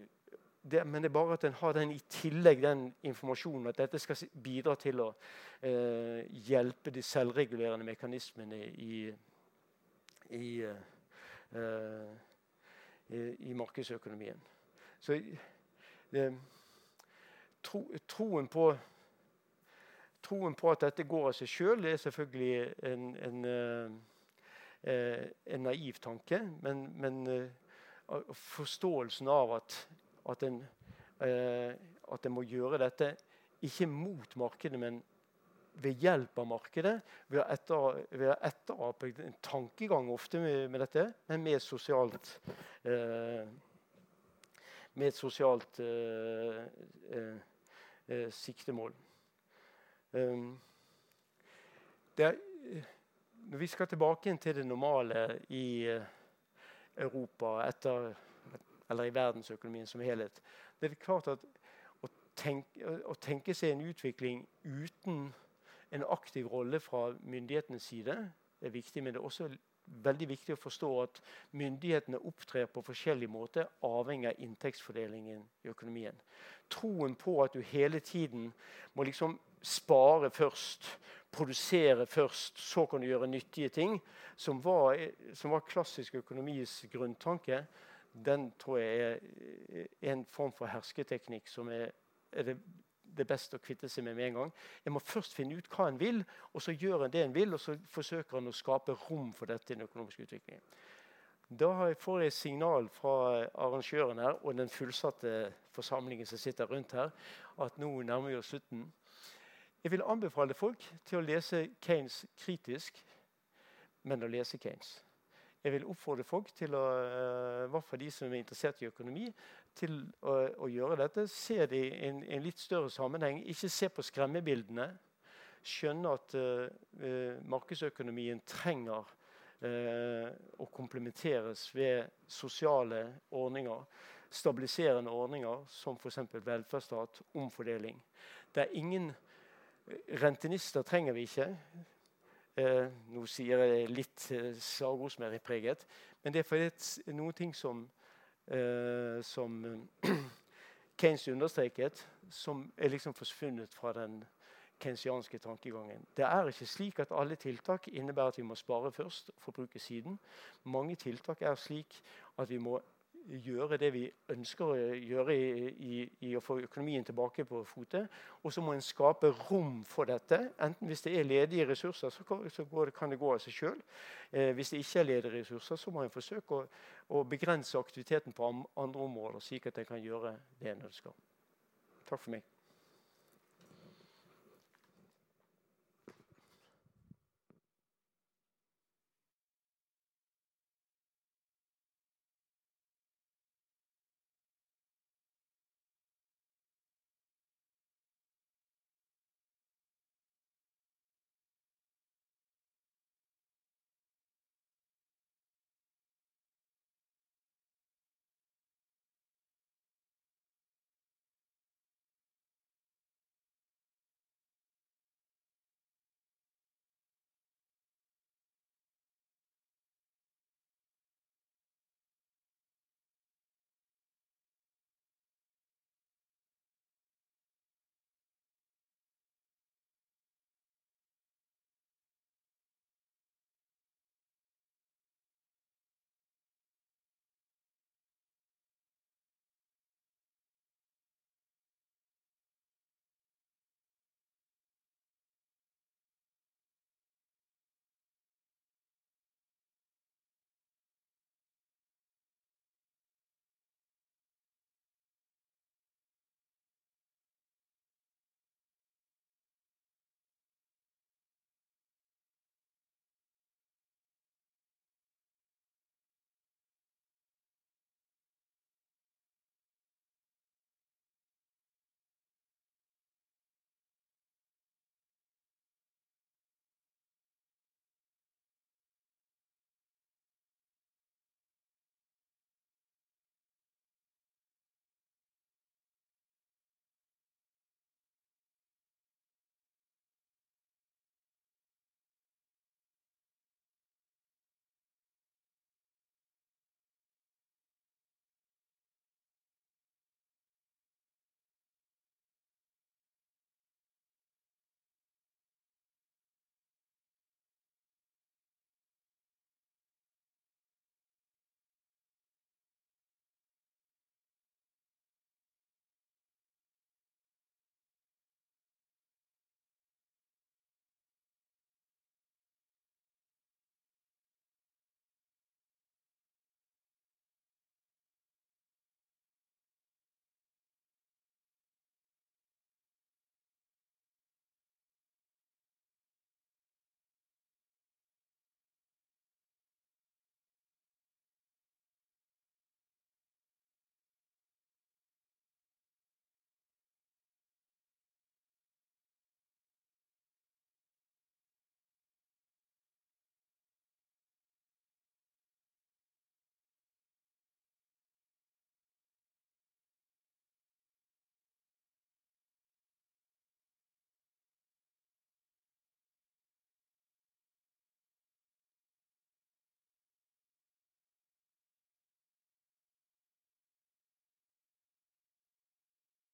det, men det er bare at en har den i tillegg den informasjonen at dette skal bidra til å eh, hjelpe de selvregulerende mekanismene i, i, eh, i, i markedsøkonomien. Så det, tro, troen, på, troen på at dette går av seg sjøl, er selvfølgelig en, en, eh, en, naiv tanke. Men, men eh, forståelsen av at at en, eh, at en må gjøre dette ikke mot markedet, men ved hjelp av markedet. Ved å etter, etterape en tankegang ofte med, med, dette, men med sosialt eh, med et sosialt eh, eh, eh siktemål. Um, er, når vi skal tilbake til det normale i Europa etter eller i verdensøkonomien som helhet. Det er klart at å tenke, å tenke seg en utvikling uten en aktiv rolle fra myndighetenes side er viktig, men det er også veldig viktig å forstå at myndighetene opptrer på forskjellig måte avhengig av inntektsfordelingen i økonomien. Troen på at du hele tiden må liksom spare først, produsere først, så kan du gjøre nyttige ting, som var, som var klassisk økonomis grunntanke, den tror jeg er en form for hersketeknikk som er, er det, det beste å kvitte seg med med en gang. En må først finne ut hva en vil, og så gjør en det en vil, og så forsøker en å skape rom for dette i den økonomiske utviklingen. Da får jeg signal fra arrangøren her og den fullsatte forsamlingen som sitter rundt her, at nå nærmer vi oss slutten. Jeg vil anbefale folk til å lese Keynes kritisk, men å lese Keynes. Jeg vil oppfordre folk til å, eh, hvert fall de som er interessert i økonomi, til å, å gjøre dette. Se det i en, en, litt større sammenheng. Ikke se på skremmebildene. Skjønne at uh, markedsøkonomien trenger uh, å komplementeres ved sosiale ordninger. stabiliserende ordninger som f.eks. velferdsstat, omfordeling. Det er ingen Rentenister trenger vi ikke. Eh, nå sier jeg det litt eh, preget, men det er fordi noen ting som, eh, som <clears throat> Keynes understreket, som er liksom forsvunnet fra den keynesianske tankegangen. Det er ikke slik at alle tiltak innebærer at vi må spare først og forbruke siden. Mange tiltak er slik at vi må gjøre det vi ønsker å gjøre i, i, i, å få økonomien tilbake på fote. Og så må en skape rom for dette. Enten hvis det er ledige ressurser, så kan, så kan det gå av seg sjøl. Eh, hvis det ikke er ledige ressurser, så må en forsøke å, å, begrense aktiviteten på andre områder, slik at en kan gjøre det en ønsker. Takk for meg.